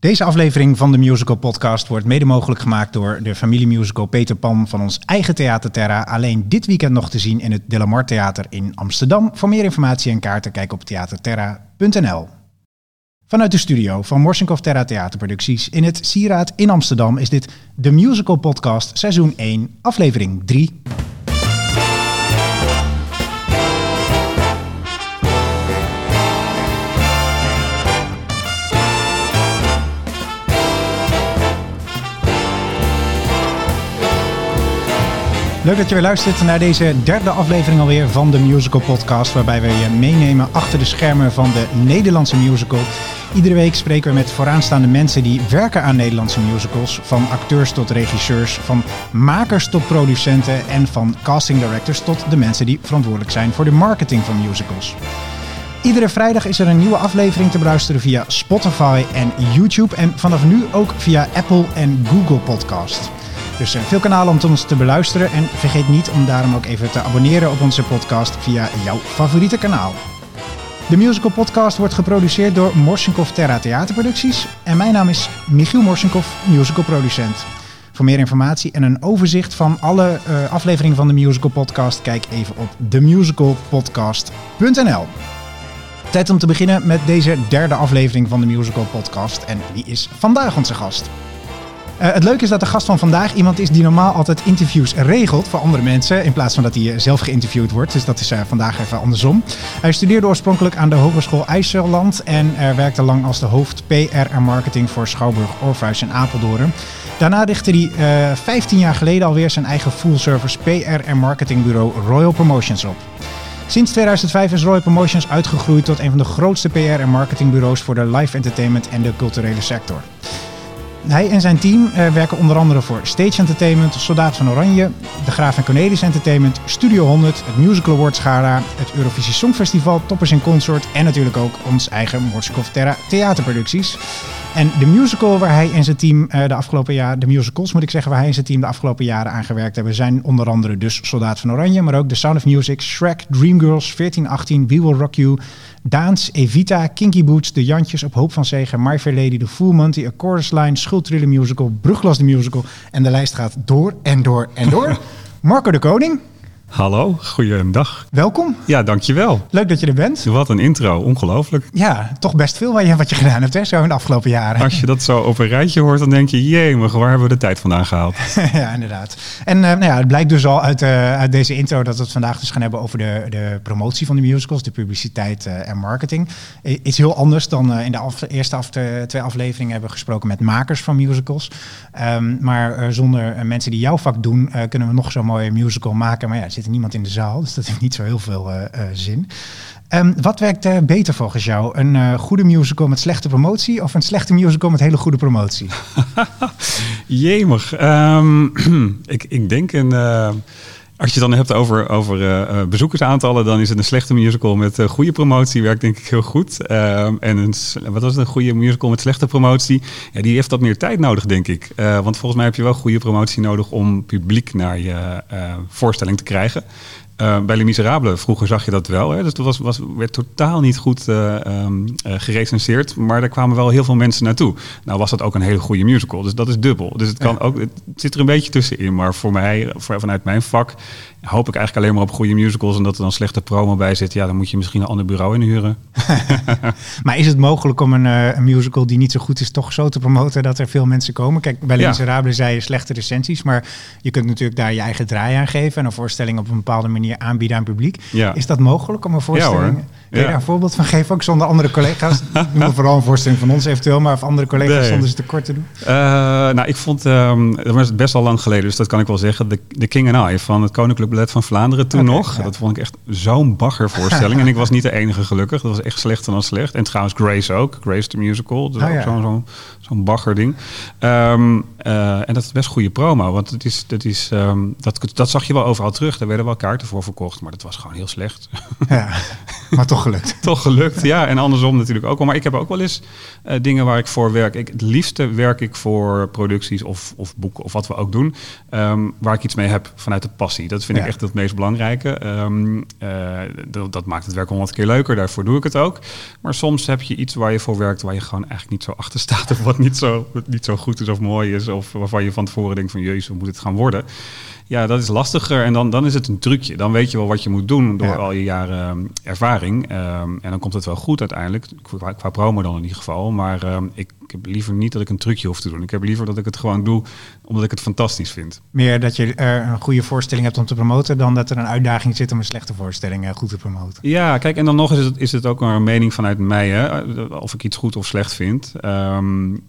Deze aflevering van de Musical Podcast wordt mede mogelijk gemaakt door de familiemusical Peter Pan van ons eigen Theater Terra. Alleen dit weekend nog te zien in het De La Mar Theater in Amsterdam. Voor meer informatie en kaarten kijk op theaterterra.nl. Vanuit de studio van Morsinkov Terra Theaterproducties in het Sieraad in Amsterdam is dit de Musical Podcast seizoen 1, aflevering 3. Leuk dat je weer luistert naar deze derde aflevering alweer van de Musical Podcast, waarbij we je meenemen achter de schermen van de Nederlandse musical. Iedere week spreken we met vooraanstaande mensen die werken aan Nederlandse musicals, van acteurs tot regisseurs, van makers tot producenten en van casting directors tot de mensen die verantwoordelijk zijn voor de marketing van musicals. Iedere vrijdag is er een nieuwe aflevering te beluisteren via Spotify en YouTube en vanaf nu ook via Apple en Google Podcast. Dus veel kanalen om ons te beluisteren. En vergeet niet om daarom ook even te abonneren op onze podcast via jouw favoriete kanaal. De Musical Podcast wordt geproduceerd door Morsinkov Terra Theaterproducties. En mijn naam is Michiel Morsinkov, musical producent. Voor meer informatie en een overzicht van alle uh, afleveringen van de Musical Podcast, kijk even op themusicalpodcast.nl. Tijd om te beginnen met deze derde aflevering van de Musical Podcast. En wie is vandaag onze gast? Uh, het leuke is dat de gast van vandaag iemand is die normaal altijd interviews regelt voor andere mensen. In plaats van dat hij zelf geïnterviewd wordt. Dus dat is uh, vandaag even andersom. Hij studeerde oorspronkelijk aan de Hogeschool IJsselland. En werkte lang als de hoofd PR en marketing voor Schouwburg Orpheus in Apeldoorn. Daarna richtte hij 15 jaar geleden alweer zijn eigen full service PR en marketingbureau Royal Promotions op. Sinds 2005 is Royal Promotions uitgegroeid tot een van de grootste PR en marketingbureaus voor de live entertainment en de culturele sector. Hij en zijn team uh, werken onder andere voor Stage Entertainment, Soldaat van Oranje, de Graaf en Cornelis Entertainment, Studio 100, het Musical Awards Gala, het Eurovisie Songfestival, Toppers in Consort en natuurlijk ook ons eigen Morsikov Terra theaterproducties. En de musical waar hij en zijn team uh, de afgelopen jaren, de musicals moet ik zeggen, waar hij en zijn team de afgelopen jaren aan gewerkt hebben, zijn onder andere dus Soldaat van Oranje, maar ook The Sound of Music, Shrek, Dreamgirls, 1418, We Will Rock You, Daans, Evita, Kinky Boots, De Jantjes op Hoop van Zegen, My Fair Lady, The Full Monty, A Chorus Line, Schuldtrillen Musical, Bruglas de Musical. En de lijst gaat door en door en door. Marco de Koning. Hallo, goeiedag. Welkom. Ja, dankjewel. Leuk dat je er bent. Wat een intro, ongelooflijk. Ja, toch best veel wat je, wat je gedaan hebt hè, zo in de afgelopen jaren. Als je dat zo op een rijtje hoort, dan denk je, jee, maar waar hebben we de tijd vandaan gehaald? ja, inderdaad. En uh, nou ja, het blijkt dus al uit, uh, uit, deze intro dat we het vandaag dus gaan hebben over de, de promotie van de musicals, de publiciteit uh, en marketing. Iets heel anders dan in de af, eerste af, twee afleveringen hebben we gesproken met makers van musicals. Um, maar zonder mensen die jouw vak doen, kunnen we nog zo'n mooie musical maken. Maar ja, niemand in de zaal. Dus dat heeft niet zo heel veel uh, uh, zin. Um, wat werkt uh, beter volgens jou? Een goede musical met slechte promotie of een slechte musical met hele goede promotie? Jemig. Um, ik, ik denk een. Als je het dan hebt over, over uh, bezoekersaantallen, dan is het een slechte musical met uh, goede promotie. Werkt denk ik heel goed. Uh, en wat was het, een goede musical met slechte promotie? Ja, die heeft wat meer tijd nodig, denk ik. want volgens mij heb je wel goede promotie nodig om publiek naar je voorstelling te krijgen. Uh, bij Les Miserables vroeger zag je dat wel. Hè? Dus dat was, was, werd totaal niet goed uh, um, gerecenseerd. Maar daar kwamen wel heel veel mensen naartoe. Nou was dat ook een hele goede musical. Dus dat is dubbel. Dus het, kan ook, het zit er een beetje tussenin. Maar voor mij, voor, vanuit mijn vak, hoop ik eigenlijk alleen maar op goede musicals. En dat er dan slechte promo bij zit. Ja, dan moet je misschien een ander bureau inhuren. maar is het mogelijk om een, een, musical die niet zo goed is, toch zo te promoten dat er veel mensen komen? Kijk, bij Les ja. Zei je slechte recensies. Maar je kunt natuurlijk daar je eigen draai aan geven. En een voorstelling op een bepaalde manier aanbieden aan publiek. Ja. Is dat mogelijk om een voorstelling... Ja, Kun je daar een voorbeeld van geven, ook zonder andere collega's? Noem vooral een voorstelling van ons eventueel, maar of andere collega's nee. zonder ze tekort te doen. Uh, nou, ik vond, um, dat was best al lang geleden, dus dat kan ik wel zeggen, de, de King and I van het Koninklijk Ballet van Vlaanderen toen okay, nog. Ja. Dat vond ik echt zo'n baggervoorstelling. en ik was niet de enige gelukkig, dat was echt slechter dan slecht. En trouwens Grace ook, Grace the Musical, dus oh, ook zo'n zo zo'n baggerding. Um, uh, en dat is best goede promo, want het is, dat, is, um, dat, dat zag je wel overal terug. Daar werden wel kaarten voor verkocht, maar dat was gewoon heel slecht. ja, maar toch gelukt. toch gelukt, ja. En andersom natuurlijk ook wel. Maar ik heb ook wel eens uh, dingen waar ik voor werk. Ik, het liefste werk ik voor producties of, of boeken of wat we ook doen. Um, waar ik iets mee heb vanuit de passie. Dat vind ja. ik echt het meest belangrijke. Um, uh, dat, dat, maakt het werk honderd keer leuker. Daarvoor doe ik het ook. Maar soms heb je iets waar je voor werkt... waar je gewoon eigenlijk niet zo achter staat... of wat niet zo, niet zo goed is of mooi is... of waarvan je van tevoren denkt van... jezus, hoe moet het gaan worden? Ja, dat is lastiger. En dan, dan is het een trucje. Dan weet je wel wat je moet doen door ja. al je jaren um, ervaring. Um, en dan komt het wel goed uiteindelijk. Qua, qua promo dan in ieder geval. Maar um, ik, ik heb liever niet dat ik een trucje hoef te doen. Ik heb liever dat ik het gewoon doe omdat ik het fantastisch vind. Meer dat je er een goede voorstelling hebt om te promoten... dan dat er een uitdaging zit om een slechte voorstelling uh, goed te promoten. Ja, kijk, en dan nog is het, is het ook een mening vanuit mij... Hè, of ik iets goed of slecht vind.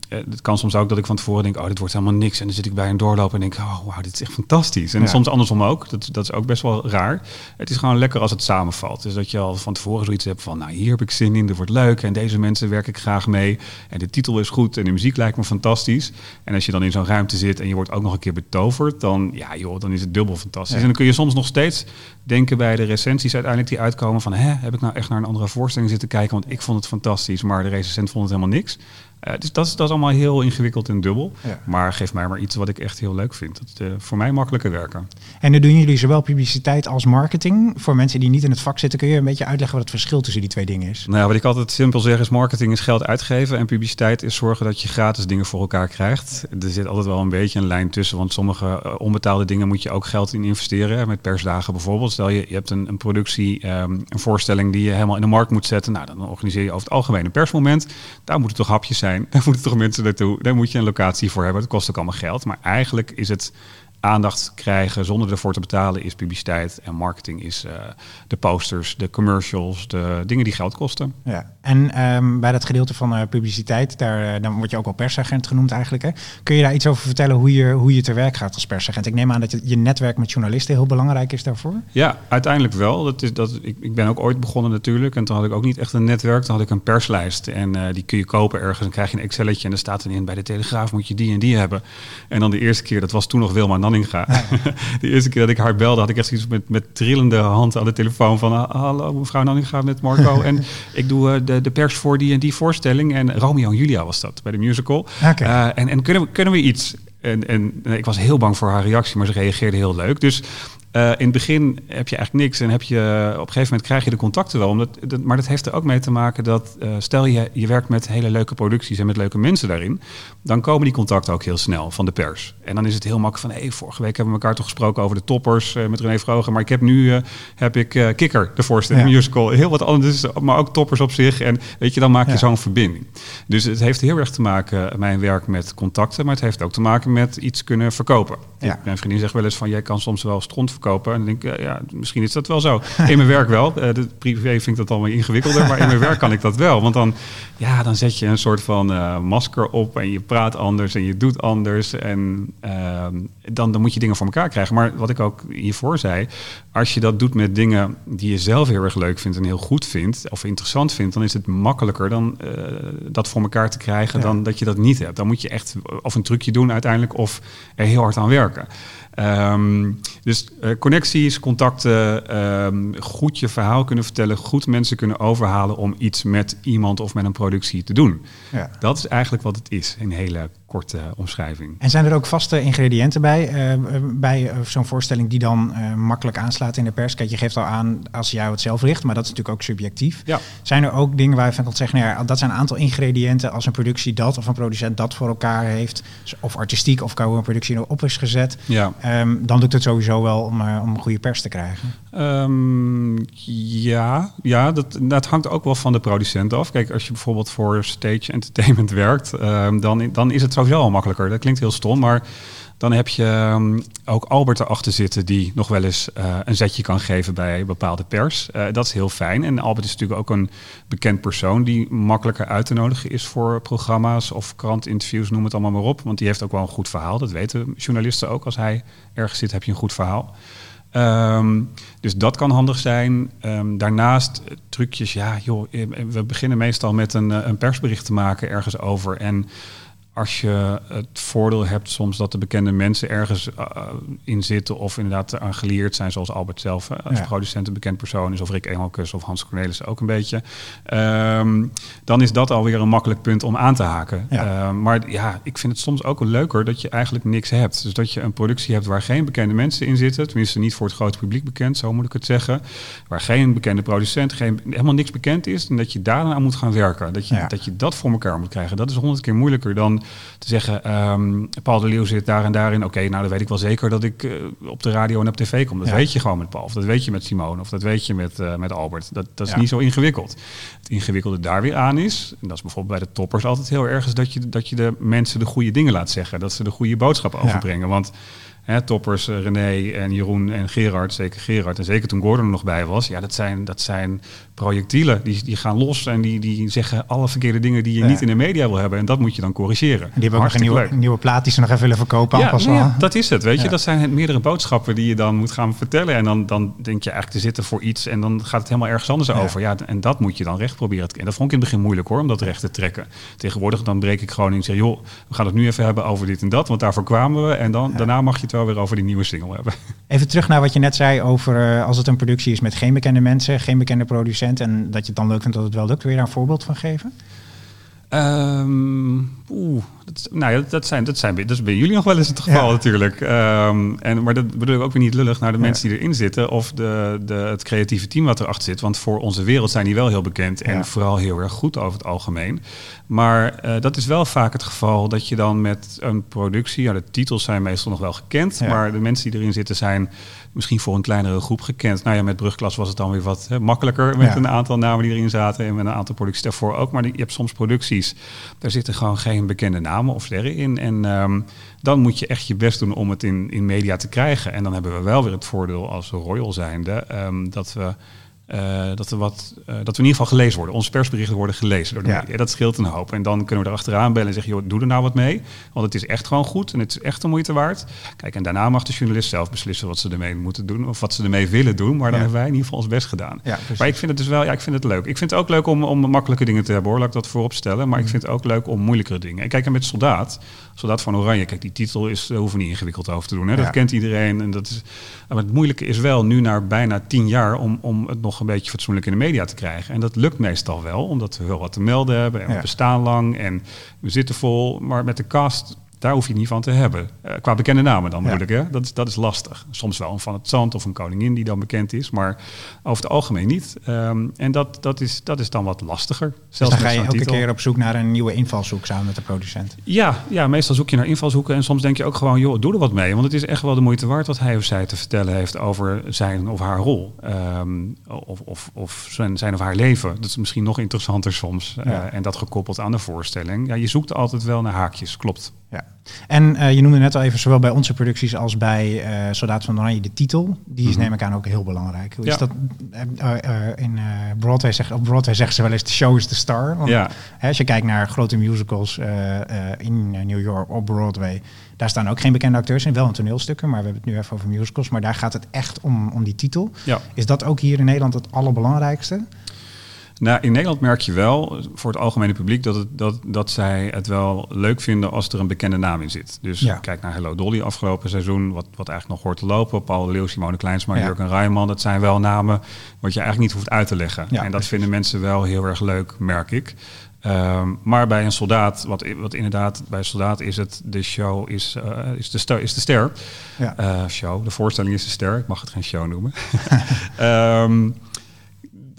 het kan soms ook dat ik van tevoren denk... oh, dit wordt helemaal niks. En dan zit ik bij een doorloop en denk... oh, wauw, dit is echt fantastisch. En ja. soms andersom ook. Dat, dat is ook best wel raar. Het is gewoon lekker als het samenvalt. Dus dat je al van tevoren zoiets hebt van... nou, hier heb ik zin in, dit wordt leuk... en deze mensen werk ik graag mee... en de titel is goed en de muziek lijkt me fantastisch. En als je dan in zo'n ruimte zit... en je wordt ook nog een keer betoverd... dan, ja, joh, dan is het dubbel fantastisch. Ja. En dan kun je soms nog steeds denken bij de recensies uiteindelijk die uitkomen... van, hè, heb ik nou echt naar een andere voorstelling zitten kijken... want ik vond het fantastisch, maar de recensent vond het helemaal niks... Uh, dus dat is, dat is allemaal heel ingewikkeld en dubbel. Ja. Maar geef mij maar iets wat ik echt heel leuk vind. Dat is uh, voor mij makkelijker werken. En nu doen jullie zowel publiciteit als marketing. Voor mensen die niet in het vak zitten, kun je een beetje uitleggen wat het verschil tussen die twee dingen is? Nou, wat ik altijd simpel zeg is: marketing is geld uitgeven en publiciteit is zorgen dat je gratis dingen voor elkaar krijgt. Er zit altijd wel een beetje een lijn tussen, want sommige uh, onbetaalde dingen moet je ook geld in investeren. Met persdagen bijvoorbeeld. Stel je, je hebt een, een productie, um, een voorstelling die je helemaal in de markt moet zetten. Nou, dan organiseer je over het algemeen een persmoment. Daar moeten toch hapjes zijn. Daar moeten toch mensen naartoe. Daar moet je een locatie voor hebben. Dat kost ook allemaal geld. Maar eigenlijk is het aandacht krijgen zonder ervoor te betalen is publiciteit. En marketing is uh, de posters, de commercials, de dingen die geld kosten. Ja, en um, bij dat gedeelte van uh, publiciteit, daar, uh, dan word je ook al persagent genoemd eigenlijk. Hè? Kun je daar iets over vertellen hoe je, hoe je te werk gaat als persagent? Ik neem aan dat je, je netwerk met journalisten heel belangrijk is daarvoor. Ja, uiteindelijk wel. Dat is, dat, ik, ik ben ook ooit begonnen natuurlijk. En toen had ik ook niet echt een netwerk. Toen had ik een perslijst. En die kun je kopen ergens. Dan krijg je een Excelletje en dan staat erin bij de Telegraaf moet je die en die hebben. En dan de eerste keer, dat was toen nog Wilma Nanninga. Ja. de eerste keer dat ik haar belde, had ik echt zoiets met, met trillende hand aan de telefoon van... hallo mevrouw Nanninga met Marco. en ik doe uh, de, de pers voor die en die voorstelling. En Romeo en Julia was dat, bij de musical. Okay. Uh, en en kunnen, we, kunnen we iets? En, en ik was heel bang voor haar reactie, maar ze reageerde heel leuk. Dus uh, in het begin heb je eigenlijk niks en heb je, op een gegeven moment krijg je de contacten wel. Omdat, dat, maar dat heeft er ook mee te maken dat, uh, stel je, je werkt met hele leuke producties en met leuke mensen daarin, dan komen die contacten ook heel snel van de pers. En dan is het heel makkelijk van, hé, hey, vorige week hebben we elkaar toch gesproken over de toppers uh, met René Vroger, maar ik heb nu, heb ik Kikker, de voorstelling, ja. musical, heel wat anders, maar ook toppers op zich. En weet je, dan maak je ja. zo'n verbinding. Dus het heeft heel erg te maken, mijn werk, met contacten, maar het heeft ook te maken met iets kunnen verkopen. Ja. Mijn vriendin zegt wel eens van, jij kan soms wel stront verkopen. En dan denk ik, ja, misschien is dat wel zo. In mijn werk wel. Uh, de privé vind ik dat allemaal ingewikkelder, maar in mijn werk kan ik dat wel. Want dan, ja, dan zet je een soort van uh, masker op en je praat anders en je doet anders. En uh, dan, dan moet je dingen voor elkaar krijgen. Maar wat ik ook hiervoor zei, als je dat doet met dingen die je zelf heel erg leuk vindt en heel goed vindt, of interessant vindt, dan is het makkelijker dan uh, dat voor elkaar te krijgen ja. dan dat je dat niet hebt. Dan moet je echt of een trucje doen uiteindelijk of er heel hard aan werken. Um, dus uh, connecties, contacten, um, goed je verhaal kunnen vertellen, goed mensen kunnen overhalen om iets met iemand of met een productie te doen. Ja. Dat is eigenlijk wat het is, een hele korte omschrijving. En zijn er ook vaste ingrediënten bij, uh, bij uh, zo'n voorstelling die dan uh, makkelijk aanslaat in de pers? Kijk, je geeft al aan als jij het zelf richt, maar dat is natuurlijk ook subjectief. Ja. Zijn er ook dingen waar je van kan zeggen, nou ja, dat zijn een aantal ingrediënten als een productie dat of een producent dat voor elkaar heeft, of artistiek of hoe een productie op is gezet, ja. um, dan doet het sowieso wel om, om een goede pers te krijgen. Um, ja, ja dat, dat hangt ook wel van de producent af. Kijk, als je bijvoorbeeld voor stage entertainment werkt, um, dan, dan is het sowieso al makkelijker. Dat klinkt heel stom, maar dan heb je um, ook Albert erachter zitten die nog wel eens uh, een zetje kan geven bij bepaalde pers. Uh, dat is heel fijn. En Albert is natuurlijk ook een bekend persoon die makkelijker uit te nodigen is voor programma's of krantinterviews, noem het allemaal maar op. Want die heeft ook wel een goed verhaal. Dat weten journalisten ook. Als hij ergens zit, heb je een goed verhaal. Um, dus dat kan handig zijn. Um, daarnaast trucjes, ja, joh, we beginnen meestal met een, een persbericht te maken ergens over. En als je het voordeel hebt soms dat de bekende mensen ergens uh, in zitten of inderdaad aan geleerd zijn, zoals Albert zelf uh, als ja. producent een bekend persoon is, of Rick Engelkes of Hans Cornelis ook een beetje, um, dan is dat alweer een makkelijk punt om aan te haken. Ja. Uh, maar ja, ik vind het soms ook leuker dat je eigenlijk niks hebt. Dus dat je een productie hebt waar geen bekende mensen in zitten, tenminste niet voor het grote publiek bekend, zo moet ik het zeggen, waar geen bekende producent, geen, helemaal niks bekend is, en dat je daar dan aan moet gaan werken. Dat je, ja. dat je dat voor elkaar moet krijgen. Dat is honderd keer moeilijker dan te zeggen, um, Paul de Leeuw zit daar en daarin. Oké, nou dan weet ik wel zeker dat ik uh, op de radio en op tv kom. Dat ja. weet je gewoon met Paul. Of dat weet je met Simone. Of dat weet je met, uh, met Albert. Dat, dat is ja. niet zo ingewikkeld. Het ingewikkelde daar weer aan is, en dat is bijvoorbeeld bij de toppers altijd heel erg, is dat je, dat je de mensen de goede dingen laat zeggen. Dat ze de goede boodschap overbrengen. Want Hè, toppers, uh, René en Jeroen en Gerard, zeker Gerard. En zeker toen Gordon er nog bij was. Ja, dat zijn, dat zijn projectielen. Die, die gaan los en die, die zeggen alle verkeerde dingen die je ja. niet in de media wil hebben. En dat moet je dan corrigeren. En die hebben ook nog een nieuwe, nieuwe plaat die ze nog even willen verkopen. Ja, nou ja dat is het. Weet je, dat zijn meerdere boodschappen die je dan moet gaan vertellen. En dan, dan denk je eigenlijk te zitten voor iets. En dan gaat het helemaal ergens anders over. Ja, en dat moet je dan recht proberen. En dat vond ik in het begin moeilijk hoor, om dat recht te trekken. Tegenwoordig dan breek ik gewoon in en zeg, joh, we gaan het nu even hebben over dit en dat. Want daarvoor kwamen we. En dan, daarna mag je het wel weer over die nieuwe single hebben. Even terug naar wat je net zei over uh, als het een productie is met geen bekende mensen, geen bekende producent. En dat je het dan leuk vindt dat het wel lukt. Wil je daar een voorbeeld van geven? Um, Oeh, dat, nou ja, dat, zijn, dat, zijn, dat is bij jullie nog wel eens het geval ja. natuurlijk. Um, en, maar dat bedoel ik ook weer niet lullig naar de ja. mensen die erin zitten of de, de, het creatieve team wat erachter zit. Want voor onze wereld zijn die wel heel bekend en ja. vooral heel erg goed over het algemeen. Maar uh, dat is wel vaak het geval dat je dan met een productie, ja, de titels zijn meestal nog wel gekend, maar de mensen die erin zitten zijn misschien voor een kleinere groep gekend. Nou ja, met Brugklas was het dan weer wat hè, makkelijker met een aantal namen die erin zaten en met een aantal producties daarvoor ook. Maar je hebt soms producties, daar zitten gewoon geen bekende namen of sterren in. En um, dan moet je echt je best doen om het in, in media te krijgen. En dan hebben we wel weer het voordeel als Royal zijnde um, dat we. Uh, dat, we wat, uh, dat we in ieder geval gelezen worden. Onze persberichten worden gelezen door de ja. media. Dat scheelt een hoop. En dan kunnen we er achteraan bellen en zeggen... joh, doe er nou wat mee. Want het is echt gewoon goed en het is echt de moeite waard. Kijk, en daarna mag de journalist zelf beslissen... wat ze ermee moeten doen of wat ze ermee willen doen. Maar dan ja. hebben wij in ieder geval ons best gedaan. Ja, maar ik vind het dus wel... Ja, ik vind het leuk. Ik vind het ook leuk om, om makkelijke dingen te hebben, hoor. Laat ik dat voorop stellen. Maar ik vind het ook leuk om moeilijkere dingen. En kijk, en met Soldaat... Soldaat van Oranje. Kijk, die titel is, daar hoeven we niet ingewikkeld over te doen. Hè? Dat kent iedereen. En dat is, maar het moeilijke is wel nu na bijna tien jaar... om, om het nog een beetje fatsoenlijk in de media te krijgen. En dat lukt meestal wel, omdat we wel wat te melden hebben. En we ja. bestaan lang en we zitten vol. Maar met de cast daar hoef je niet van te hebben. Uh, qua bekende namen dan ja. bedoel ik. Hè? Dat, is, dat is lastig. Soms wel een Van het Zand of een koningin die dan bekend is. Maar over het algemeen niet. Um, en dat, dat, is, dat is dan wat lastiger. Zelfs dus dan ga je elke titel. keer op zoek naar een nieuwe invalshoek samen met de producent. Ja, ja, meestal zoek je naar invalshoeken. En soms denk je ook gewoon, joh, doe er wat mee. Want het is echt wel de moeite waard wat hij of zij te vertellen heeft over zijn of haar rol. Um, of, of, of zijn, zijn of haar leven. Dat is misschien nog interessanter soms. Ja. Uh, en dat gekoppeld aan de voorstelling. Ja, je zoekt altijd wel naar haakjes, klopt. Ja. En uh, je noemde net al even, zowel bij onze producties als bij uh, Soldaat van Oranje, de titel. Die is, mm -hmm. neem ik aan, ook heel belangrijk. Hoe ja. is dat? Uh, in Broadway, zegt, op Broadway zeggen ze wel eens, de show is the star. Want, ja. hè, als je kijkt naar grote musicals in New York op Broadway, daar staan ook geen bekende acteurs in. Wel een toneelstukken, maar we hebben het nu even over musicals. Maar daar gaat het echt om, om die titel. Ja. Is dat ook hier in Nederland het allerbelangrijkste? Nou, in Nederland merk je wel voor het algemene publiek dat, het, dat, dat zij het wel leuk vinden als er een bekende naam in zit. Dus ja. kijk naar Hello Dolly afgelopen seizoen, wat, wat eigenlijk nog hoort te lopen. Paul Leeuw, Simone Kleinsma, ja. Jurgen Rijman, dat zijn wel namen wat je eigenlijk niet hoeft uit te leggen. Ja, en dat precies. vinden mensen wel heel erg leuk, merk ik. Um, maar bij een soldaat, wat, wat inderdaad bij een soldaat is het, de show is, uh, is, de, ster, is de ster. Ja. Uh, show, de voorstelling is de ster. Ik mag het geen show noemen. um,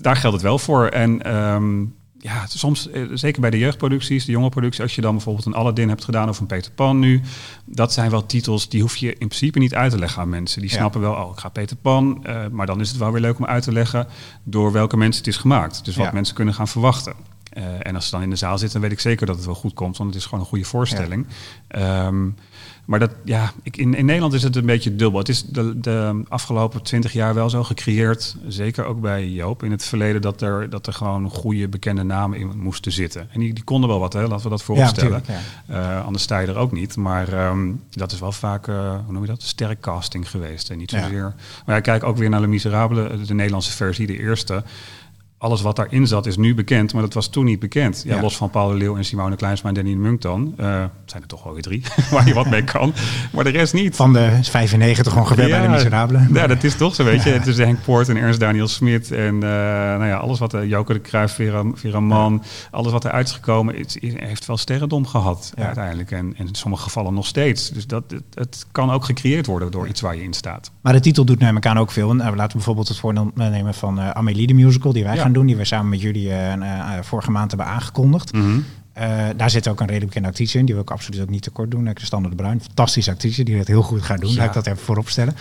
daar geldt het wel voor. En um, ja, soms, zeker bij de jeugdproducties, de jonge productie, als je dan bijvoorbeeld een Aladdin hebt gedaan of een Peter Pan nu, dat zijn wel titels die hoef je in principe niet uit te leggen aan mensen. Die ja. snappen wel, oh, ik ga Peter Pan, uh, maar dan is het wel weer leuk om uit te leggen door welke mensen het is gemaakt. Dus wat ja. mensen kunnen gaan verwachten. Uh, en als ze dan in de zaal zitten, dan weet ik zeker dat het wel goed komt, want het is gewoon een goede voorstelling. Ja. Um, maar dat, ja, ik, in, in Nederland is het een beetje dubbel. Het is de, de afgelopen twintig jaar wel zo gecreëerd, zeker ook bij Joop in het verleden, dat er, dat er gewoon goede bekende namen in moesten zitten. En die, die konden wel wat, hè, laten we dat vooropstellen. Ja, ja. uh, anders sta je er ook niet. Maar um, dat is wel vaak, uh, hoe noem je dat, sterk casting geweest. En niet zozeer. Ja. Maar ja, kijk ook weer naar de Miserabele, de Nederlandse versie, de eerste alles wat daarin zat is nu bekend, maar dat was toen niet bekend. Ja, ja. los van Paul de Leeuw en Simone Kleinsma en Danny de Munk dan. Uh, zijn er toch wel weer drie waar je wat mee kan. Maar de rest niet. Van de 95 ongeveer bij de Miserabelen. Ja, dat is toch zo, weet je. Het is Henk Poort en Ernst Daniel Smit en uh, nou ja, alles wat uh, Joker de Cruijff, Vera, Vera Man, alles wat eruit is gekomen, het, heeft wel sterrendom gehad uiteindelijk. En, en, in sommige gevallen nog steeds. Dus dat, het, het, kan ook gecreëerd worden door iets waar je in staat. Maar de titel doet ik aan ook veel. Nou, laten we bijvoorbeeld het voorbeeld nemen van Amélie de musical die wij gaan doen, die we samen met jullie vorige maand hebben aangekondigd. Mm uh, daar zit ook een redelijk bekende actrice in, die wil ik absoluut ook niet tekort doen. Christiane de Bruin, fantastische actrice, die het heel goed gaat doen. Ja. Laat ik dat even voorop stellen.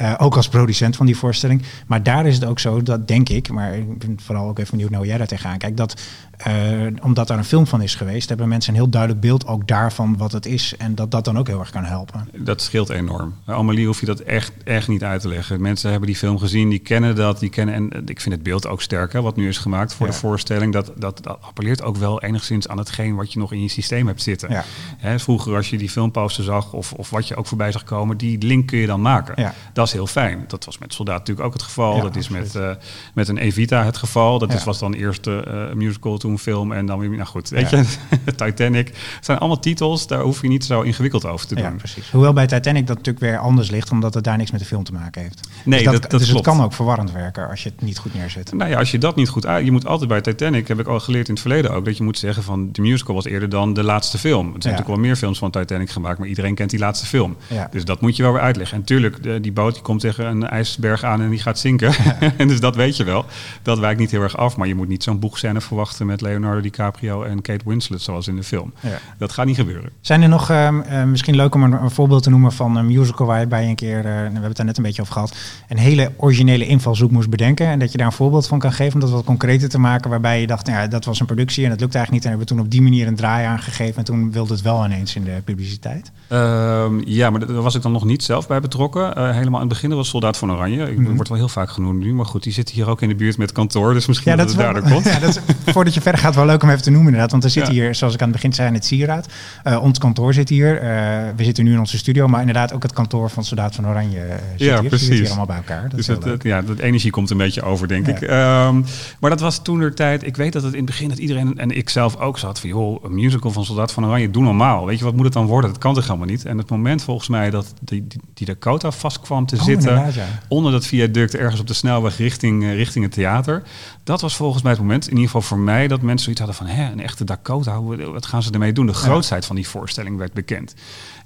Uh, ook als producent van die voorstelling. Maar daar is het ook zo, dat denk ik, maar ik ben vooral ook even benieuwd naar hoe jij daar tegenaan kijkt, dat uh, omdat daar een film van is geweest, hebben mensen een heel duidelijk beeld ook daarvan wat het is. En dat dat dan ook heel erg kan helpen. Dat scheelt enorm. Amelie hoef je dat echt, echt niet uit te leggen. Mensen hebben die film gezien, die kennen dat, die kennen. En ik vind het beeld ook sterker, wat nu is gemaakt voor de voorstelling. Dat, dat, dat appelleert ook wel enigszins aan hetgeen wat je nog in je systeem hebt zitten. Ja. Hè, vroeger, als je die filmposter zag, of, of wat je ook voorbij zag komen, die link kun je dan maken. Ja. Dat is heel fijn. Dat was met Soldaat natuurlijk ook het geval. dat is met, uh, met een Evita het geval. Dat is, was dan eerst uh, musical toen film en dan weer, nou goed, weet je, Titanic. Het zijn allemaal titels, daar hoef je niet zo ingewikkeld over te doen. Ja, precies. Hoewel bij Titanic dat natuurlijk weer anders ligt, omdat het daar niks met de film te maken heeft. Nee, dus dat, dat, dus het kan ook verwarrend werken als je het niet goed neerzet. Nou ja, als je dat niet goed uit, je moet altijd bij Titanic, heb ik al geleerd in het verleden ook, dat je moet zeggen van de musical was eerder dan de laatste film. Er zijn natuurlijk wel meer films van Titanic gemaakt, maar iedereen kent die laatste film. Dus dat moet je wel weer uitleggen. En tuurlijk, die boot die komt tegen een ijsberg aan en die gaat zinken. en dus dat weet je wel. Dat wijkt niet heel erg af, maar je moet niet zo'n boegscène verwachten met Leonardo DiCaprio en Kate Winslet, zoals in de film. Dat gaat niet gebeuren. Zijn er nog, uh, misschien leuk om een, een, voorbeeld te noemen van een musical waar je bij een keer, uh, we hebben het daar net een beetje over gehad, een hele originele invalshoek moest bedenken en dat je daar een voorbeeld van kan geven om dat wat concreter te maken, waarbij je dacht, nou ja, dat was een productie en het lukte eigenlijk niet en hebben we toen op die manier een draai aangegeven en toen wilde het wel ineens in de publiciteit. Um, ja, maar daar was ik dan nog niet zelf bij betrokken. Uh, helemaal in het begin was Soldaat van Oranje. Ik mm word wel heel vaak genoemd nu, maar goed, die zit hier ook in de buurt met kantoor, dus misschien ja, dat, dat het daardoor komt. Ja, dat is, voordat je verder gaat, wel leuk om even te noemen inderdaad. Want er zit hier, zoals ik aan het begin zei, het Sieraad. Uh, ons kantoor zit hier. Uh, we zitten nu in onze studio, maar inderdaad ook het kantoor van Soldaat van Oranje zit ja, hier. Precies. Zit hier allemaal bij elkaar. Dat dus het, ja, de energie komt een beetje over, denk ik. Um, maar dat was toen de tijd. Ik weet dat het in het begin dat iedereen en ik zelf ook zat van, joh, een musical van Soldaat van Oranje, doe normaal. Weet je, wat moet het dan worden? Dat kan toch helemaal niet? En het moment volgens mij dat die, die, Dakota vast kwam te oh, zitten onder dat viaduct ergens op de snelweg richting, richting het theater. Dat was volgens mij het moment, in ieder geval voor mij, dat mensen zoiets hadden van, hè, een echte Dakota, wat gaan ze ermee doen? De grootheid van die voorstelling werd bekend.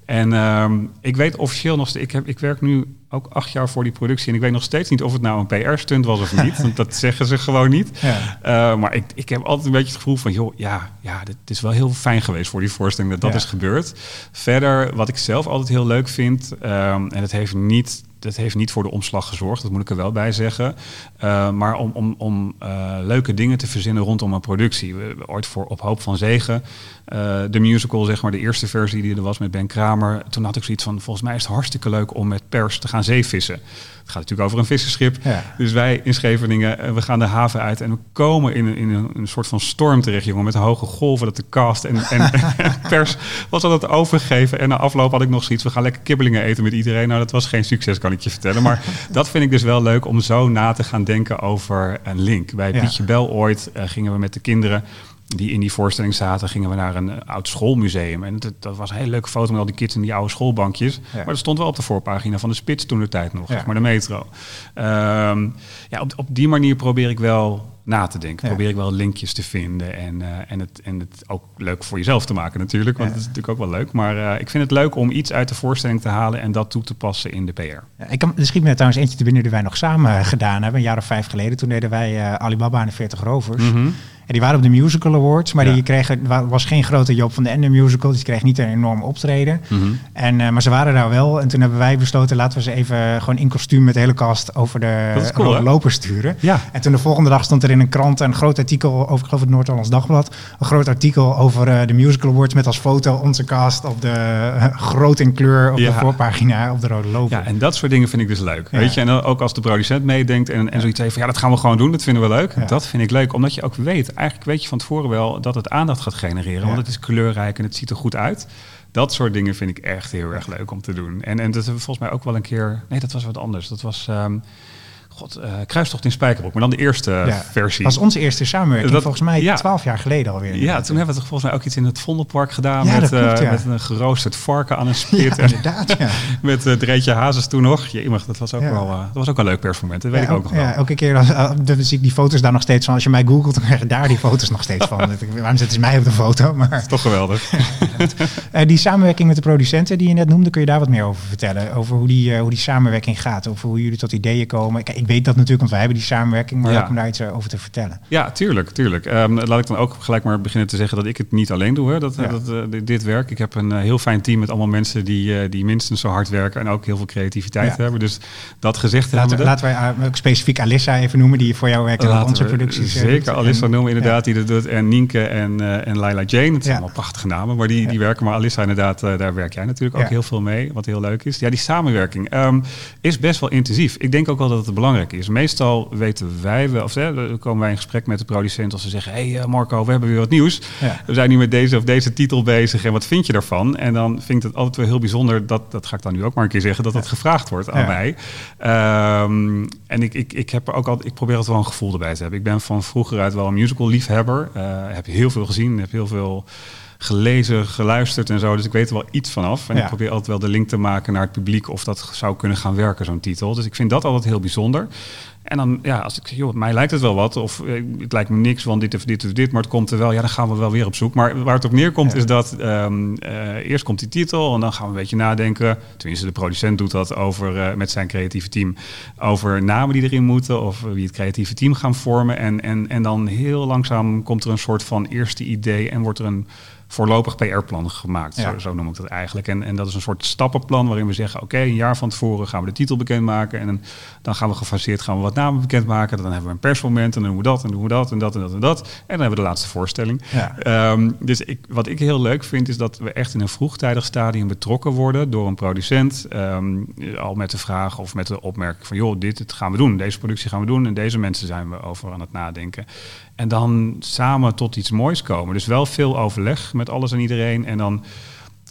En uh, ik weet officieel nog steeds, ik, heb, ik werk nu ook acht jaar voor die productie en ik weet nog steeds niet of het nou een PR-stunt was of niet, want dat zeggen ze gewoon niet. Ja. Uh, maar ik, ik heb altijd een beetje het gevoel van, joh, ja, ja, dit is wel heel fijn geweest voor die voorstelling dat dat is gebeurd. Verder, wat ik zelf altijd heel leuk vind, um, en het heeft niet dat heeft niet voor de omslag gezorgd, dat moet ik er wel bij zeggen. Uh, maar om, om, om uh, leuke dingen te verzinnen rondom een productie. Ooit voor Op Hoop van Zegen, uh, de musical, zeg maar, de eerste versie die er was met Ben Kramer. Toen had ik zoiets van, volgens mij is het hartstikke leuk om met pers te gaan zeevissen. Het gaat natuurlijk over een visserschip. Ja. Dus wij in Scheveningen, we gaan de haven uit en we komen in, een, in een, een soort van storm terecht, jongen, met hoge golven dat de cast en, en, pers was al het overgeven. En na afloop had ik nog zoiets, we gaan lekker kibbelingen eten met iedereen. Nou, dat was geen succes, kan ik je vertellen. Maar dat vind ik dus wel leuk om zo na te gaan denken over een link. Bij ja. Pietje Bel ooit uh, gingen we met de kinderen die in die voorstelling zaten, gingen we naar een uh, oud schoolmuseum. En dat, dat, was een hele leuke foto met al die kids in die oude schoolbankjes. Ja. Maar dat stond wel op de voorpagina van de Spits toen de tijd nog, ja. zeg maar de metro. Um, ja, op, op die manier probeer ik wel na te denken. Ja. Probeer ik wel linkjes te vinden en, uh, en, het, en het ook leuk voor jezelf te maken natuurlijk. Want ja. dat is natuurlijk ook wel leuk. Maar uh, ik vind het leuk om iets uit de voorstelling te halen en dat toe te passen in de PR. Ja, ik kan, er schiet me trouwens eentje te binnen die wij nog samen gedaan hebben. Een jaar of vijf geleden. Toen deden wij uh, Alibaba en de 40 Rovers. Mm -hmm. En die waren op de Musical Awards, maar ja. die kregen, was geen grote Job van de Ende musical. Dus die kreeg niet een enorm optreden. Mm -hmm. en, uh, maar ze waren daar wel. En toen hebben wij besloten, laten we ze even gewoon in kostuum met de hele cast over de cool, loper sturen. Ja. En toen de volgende dag stond er in een krant een groot artikel over, ik geloof het Noord-Hollands Dagblad. Een groot artikel over uh, de Musical Awards met als foto onze cast op de uh, groot in kleur op ja. de voorpagina op de rode loper. Ja, en dat soort dingen vind ik dus leuk. Weet je, en ook als de producent meedenkt en, en zoiets heeft van ja, dat gaan we gewoon doen, dat vinden we leuk. Dat vind ik leuk, omdat je ook weet eigenlijk weet je van tevoren wel dat het aandacht gaat genereren. Ja. Want het is kleurrijk en het ziet er goed uit. Dat soort dingen vind ik echt heel erg leuk om te doen. En, en dat hebben we volgens mij ook wel een keer... Nee, dat was wat anders. Dat was... Um, God, uh, Kruistocht in Spijkerbroek, maar dan de eerste ja, versie. Dat was onze eerste samenwerking, dat, volgens mij twaalf jaar geleden alweer. Ja, toen hebben we volgens mij ook iets in het Vondelpark gedaan. Ja, met, klopt, uh, met een geroosterd varken aan een spit. inderdaad, ja. met uh, Dreetje Hazes toen nog. Je, dat was ook wel dat was ook een leuk persmoment, dat weet ik ook nog wel. Ja, elke keer dan zie ik die foto's daar nog steeds van. Als je mij googelt, dan krijg je daar die foto's nog steeds van. Waarom zetten ze mij op de foto? Maar... Toch geweldig. die samenwerking met de producenten die je net noemde, kun je daar wat meer over vertellen? Over hoe die, hoe die samenwerking gaat, over hoe jullie tot ideeën komen. Kijk, ik weet dat natuurlijk, want wij hebben die samenwerking, maar ook om daar iets eh, over te vertellen. Ja, tuurlijk, tuurlijk. Um, laat ik dan ook gelijk maar beginnen te zeggen dat ik het niet alleen doe, hè, dat, dat, uh, dit werk. Ik heb een uh, heel fijn team met allemaal mensen die, die minstens zo hard werken en ook heel veel creativiteit hebben. Dus dat gezegd laten, hebben. Laten wij ook specifiek Alissa even noemen, die voor jou werkt in onze producties. Zeker, Alissa noemen inderdaad, die dat doet. En Nienke en, en Laila Jane, het zijn allemaal prachtige namen, maar die, die werken. Maar Alissa inderdaad, daar werk jij natuurlijk ook heel veel mee, wat heel leuk is. Ja, die samenwerking um, is best wel intensief. Ik denk ook wel dat het belangrijk is. Meestal weten wij wel, of hè, komen wij in gesprek met de producent als ze zeggen: Hé hey, eh, Marco, we hebben weer wat nieuws. We zijn nu met deze of deze titel bezig en wat vind je daarvan? En dan vind ik het altijd wel heel bijzonder, dat, dat ga ik dan nu ook maar een keer zeggen, dat dat gevraagd wordt aan mij. Um, en ik, ik, ik, heb er ook al, ik probeer het wel een gevoel erbij te hebben. Ik ben van vroeger uit wel een musical liefhebber. Uh, heb heel veel gezien, heb heel veel gelezen, geluisterd en zo. Dus ik weet er wel iets vanaf. En ik probeer altijd wel de link te maken naar het publiek of dat zou kunnen gaan werken, zo'n titel. Dus ik vind dat altijd heel bijzonder. En dan, ja, als ik zeg, joh, mij lijkt het wel wat, of eh, het lijkt me niks, want dit of dit of dit, maar het komt er wel, ja, dan gaan we wel weer op zoek. Maar waar het op neerkomt is dat um, uh, eerst komt die titel en dan gaan we een beetje nadenken. Tenminste, de producent doet dat over, uh, met zijn creatieve team, over namen die erin moeten of wie het creatieve team gaan vormen. En, en, en dan heel langzaam komt er een soort van eerste idee en wordt er een voorlopig PR-plan gemaakt. Zo, zo, noem ik dat eigenlijk. En, en dat is een soort stappenplan waarin we zeggen: oké, een jaar van tevoren gaan we de titel bekendmaken. En dan gaan we gefaseerd gaan we wat namen bekendmaken. Dan hebben we een persmoment en dan doen we dat en doen we dat en dat en dat en dat. En dan hebben we de laatste voorstelling. Um, dus ik, wat ik heel leuk vind, is dat we echt in een vroegtijdig stadium betrokken worden door een producent. Um, al met de vraag of met de opmerking van: joh, dit, dit gaan we doen. Deze productie gaan we doen. En deze mensen zijn we over aan het nadenken. En dan samen tot iets moois komen. Dus wel veel overleg met alles en iedereen. En dan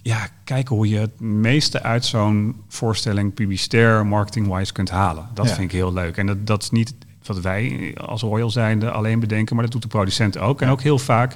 ja, kijken hoe je het meeste uit zo'n voorstelling publicitair, marketing-wise kunt halen. Dat vind ik heel leuk. En dat, dat is niet wat wij als Royal zijnde alleen bedenken, maar dat doet de producent ook. En ook heel vaak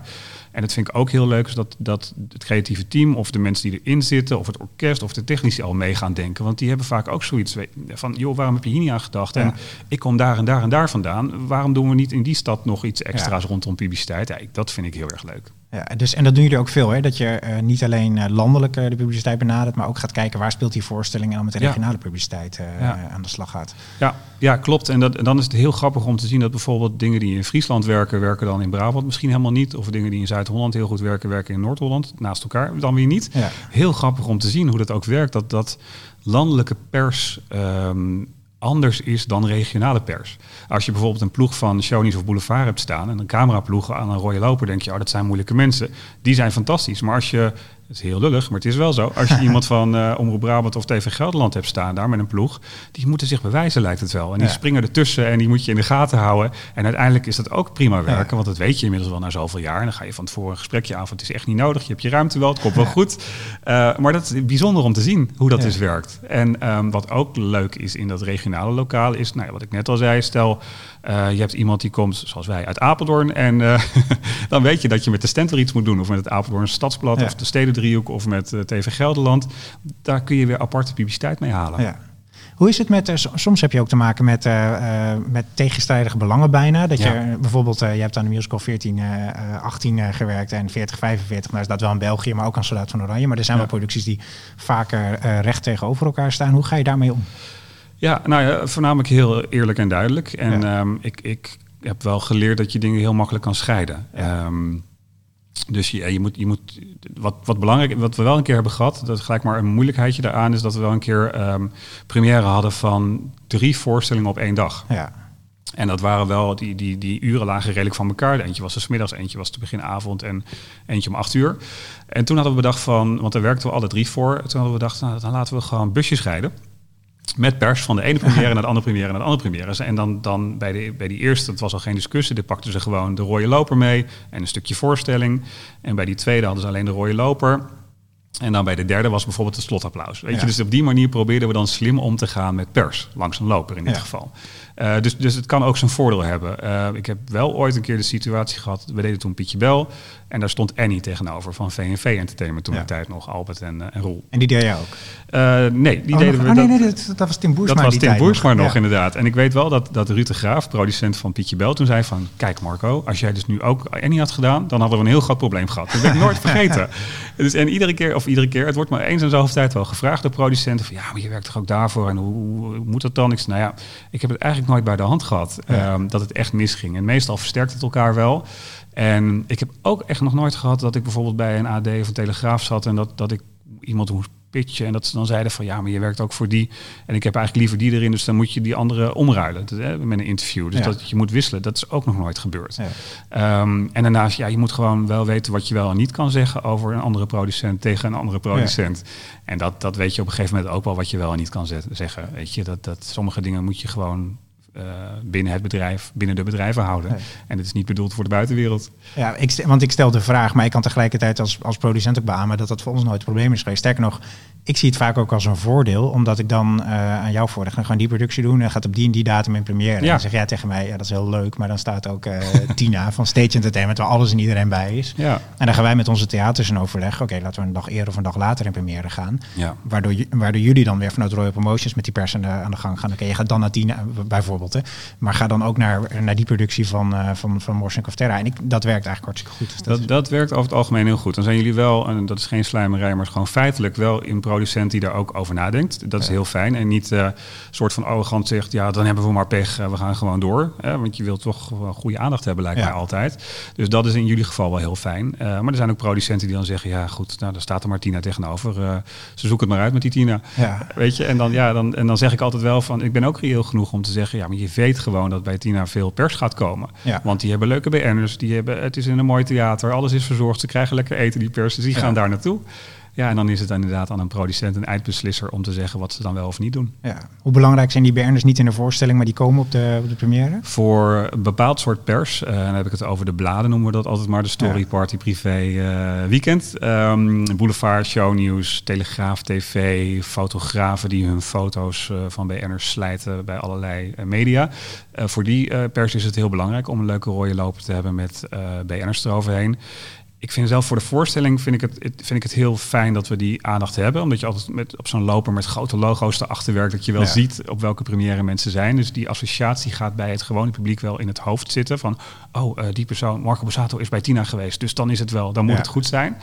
en dat vind ik ook heel leuk, is dat, dat het creatieve team of de mensen die erin zitten, of het orkest of de technici al mee gaan denken. Want die hebben vaak ook zoiets van, joh, waarom heb je hier niet aan gedacht? En ik kom daar en daar en daar vandaan. Waarom doen we niet in die stad nog iets extra's rondom publiciteit? Ja, dat vind ik heel erg leuk. Ja, dus, en dat doen jullie ook veel, hè? dat je uh, niet alleen uh, landelijk uh, de publiciteit benadert, maar ook gaat kijken waar speelt die voorstelling en met de regionale publiciteit ja. aan de slag gaat. Ja, ja klopt. En, dat, en dan is het heel grappig om te zien dat bijvoorbeeld dingen die in Friesland werken, werken dan in Brabant misschien helemaal niet. Of dingen die in Zuid-Holland heel goed werken, werken in Noord-Holland naast elkaar dan weer niet. Ja. Heel grappig om te zien hoe dat ook werkt, dat, dat landelijke pers... Um, anders is dan regionale pers. Als je bijvoorbeeld een ploeg van Shoney's of Boulevard hebt staan en een cameraploeg aan een rode loper, denk je, oh, dat zijn moeilijke mensen. Die zijn fantastisch. Maar als je het is heel lullig, maar het is wel zo. Als je iemand van uh, Omroep Brabant of TV Gelderland hebt staan daar met een ploeg, die moeten zich bewijzen, lijkt het wel. En die springen ertussen en die moet je in de gaten houden. En uiteindelijk is dat ook prima werken, want dat weet je inmiddels wel na zoveel jaar. En dan ga je van tevoren een gesprekje aan, van het is echt niet nodig, je hebt je ruimte wel, het komt wel goed. Uh, maar dat is bijzonder om te zien hoe dat dus werkt. En um, wat ook leuk is in dat regionale lokaal is, nou, wat ik net al zei, stel uh, je hebt iemand die komt, zoals wij, uit Apeldoorn. En uh, dan weet je dat je met de Stentor iets moet doen. Of met het Apeldoorn Stadsblad of de Stedendriehoek of met uh, TV Gelderland. Daar kun je weer aparte publiciteit mee halen. Ja. Hoe is het met, soms heb je ook te maken met, met tegenstrijdige belangen bijna. Dat je bijvoorbeeld, je hebt aan de musical 14, 18 gewerkt en 40, 45. Nou is dat wel in België, maar ook aan Soldaat van Oranje. Maar er zijn wel producties die vaker recht tegenover elkaar staan. Hoe ga je daarmee om? Ja, nou ja, voornamelijk heel eerlijk en duidelijk. En ehm, ik, ik heb wel geleerd dat je dingen heel makkelijk kan scheiden. Ehm, dus je, je, moet, je moet wat, wat belangrijk, wat we wel een keer hebben gehad, dat gelijk maar een moeilijkheidje daaraan is dat we wel een keer um, première hadden van drie voorstellingen op één dag. Ja. En dat waren wel, die, die, die uren lagen redelijk van elkaar. eentje was de middags, eentje was te beginavond en eentje om acht uur. En toen hadden we bedacht van, want daar werkten we alle drie voor. Toen hadden we bedacht, nou, dan laten we gewoon busjes rijden met pers van de ene première naar de andere première naar de andere première. En dan, dan bij, de, bij die eerste, het was al geen discussie, die pakten ze gewoon de rode loper mee en een stukje voorstelling. En bij die tweede hadden ze alleen de rode loper. En dan bij de derde was bijvoorbeeld het slotapplaus. Weet je? Dus op die manier probeerden we dan slim om te gaan met pers. Langs een loper in dit geval. Uh, dus, dus het kan ook zijn voordeel hebben. Uh, ik heb wel ooit een keer de situatie gehad. We deden toen Pietje Bel. En daar stond Annie tegenover van VNV Entertainment toen ja. de tijd nog. Albert en, uh, en Roel. En die deed jij ook? nee, die oh, deden nog, we. Oh, nee, nee, dat, dat was Tim Boersma. Dat was Tim Boersma nog, nog, inderdaad. En ik weet wel dat, dat Ruud de Graaf, producent van Pietje Bel, toen zei van... Kijk Marco, als jij dus nu ook Annie had gedaan, dan hadden we een heel groot probleem gehad. Dat werd ik nooit vergeten. dus, en iedere keer, of iedere keer, het wordt maar eens en zoveel tijd wel gevraagd door producenten. Van ja, maar je werkt toch ook daarvoor en hoe, hoe moet dat dan? Ik zei, nou ja, ik heb het eigenlijk nooit bij de hand gehad. Ja. Um, dat het echt misging. En meestal versterkt het elkaar wel. En ik heb ook echt nog nooit gehad dat ik bijvoorbeeld bij een AD of een Telegraaf zat en dat, dat ik iemand moest pitchen en dat ze dan zeiden van ja, maar je werkt ook voor die en ik heb eigenlijk liever die erin, dus dan moet je die andere omruilen dat, hè, met een interview. Dus ja. dat je moet wisselen, dat is ook nog nooit gebeurd. Ja. Um, en daarnaast, ja, je moet gewoon wel weten wat je wel en niet kan zeggen over een andere producent tegen een andere producent. Ja. En dat, dat weet je op een gegeven moment ook wel wat je wel en niet kan zeggen. Weet je, dat, dat sommige dingen moet je gewoon uh, binnen het bedrijf, binnen de bedrijven houden. Nee. En het is niet bedoeld voor de buitenwereld. Ja, ik, want ik stel de vraag, maar ik kan tegelijkertijd als, als producent ook beamen dat dat voor ons nooit een probleem is geweest. Sterker nog, ik zie het vaak ook als een voordeel, omdat ik dan uh, aan jou voor ga gewoon die productie doen en gaat op die en die datum in première. Ja. En dan zeg jij tegen mij, ja, dat is heel leuk, maar dan staat ook uh, Tina van Stage Entertainment, waar alles en iedereen bij is. Ja. En dan gaan wij met onze theaters in overleg, oké, okay, laten we een dag eerder of een dag later in première gaan. Ja. Waardoor, waardoor jullie dan weer vanuit Royal Promotions met die pers aan de, aan de gang gaan. Oké, okay, je gaat dan naar Tina bijvoorbeeld, hè. maar ga dan ook naar, naar die productie van, uh, van, van Morsink of Terra. En ik, dat werkt eigenlijk hartstikke goed. Dus dat, dat, dat werkt over het algemeen heel goed. Dan zijn jullie wel, en dat is geen slijmerij, maar gewoon feitelijk wel een producent die daar ook over nadenkt. Dat is heel fijn. En niet een uh, soort van arrogant zegt, ja, dan hebben we maar pech, uh, we gaan gewoon door. Want je wilt toch goede aandacht hebben, lijkt ja. mij altijd. Dus dat is in jullie geval wel heel fijn. maar er zijn ook producenten die dan zeggen, ja goed, nou, daar staat er maar Tina tegenover. ze zoeken het maar uit met die Tina. Ja. Weet je, en dan, ja, dan, en dan zeg ik altijd wel van, ik ben ook reëel genoeg om te zeggen, ja, maar je weet gewoon dat bij Tina veel pers gaat komen. Ja. Want die hebben leuke BN'ers, die hebben, het is in een mooi theater, alles is verzorgd, ze krijgen lekker eten, die pers, dus die gaan daar naartoe. Ja, en dan is het inderdaad aan een producent, een eindbeslisser, om te zeggen wat ze dan wel of niet doen. Ja. Hoe belangrijk zijn die BN'ers niet in de voorstelling, maar die komen op de, op de première? Voor een bepaald soort pers, uh, dan heb ik het over de bladen, noemen we dat altijd maar, de story, ja. party, privé, uh, weekend. Um, boulevard, shownieuws, Telegraaf, TV, fotografen die hun foto's uh, van BN'ers slijten bij allerlei media. voor die pers is het heel belangrijk om een leuke rode loper te hebben met BN'ers eroverheen ik vind zelf voor de voorstelling vind ik, het, vind ik het heel fijn dat we die aandacht hebben. Omdat je altijd met, op zo'n loper met grote logo's erachter werkt. Dat je wel ja. ziet op welke première mensen zijn. Dus die associatie gaat bij het gewone publiek wel in het hoofd zitten. Van, oh, uh, die persoon, Marco Borsato is bij Tina geweest. Dus dan is het wel, dan moet ja. het goed zijn.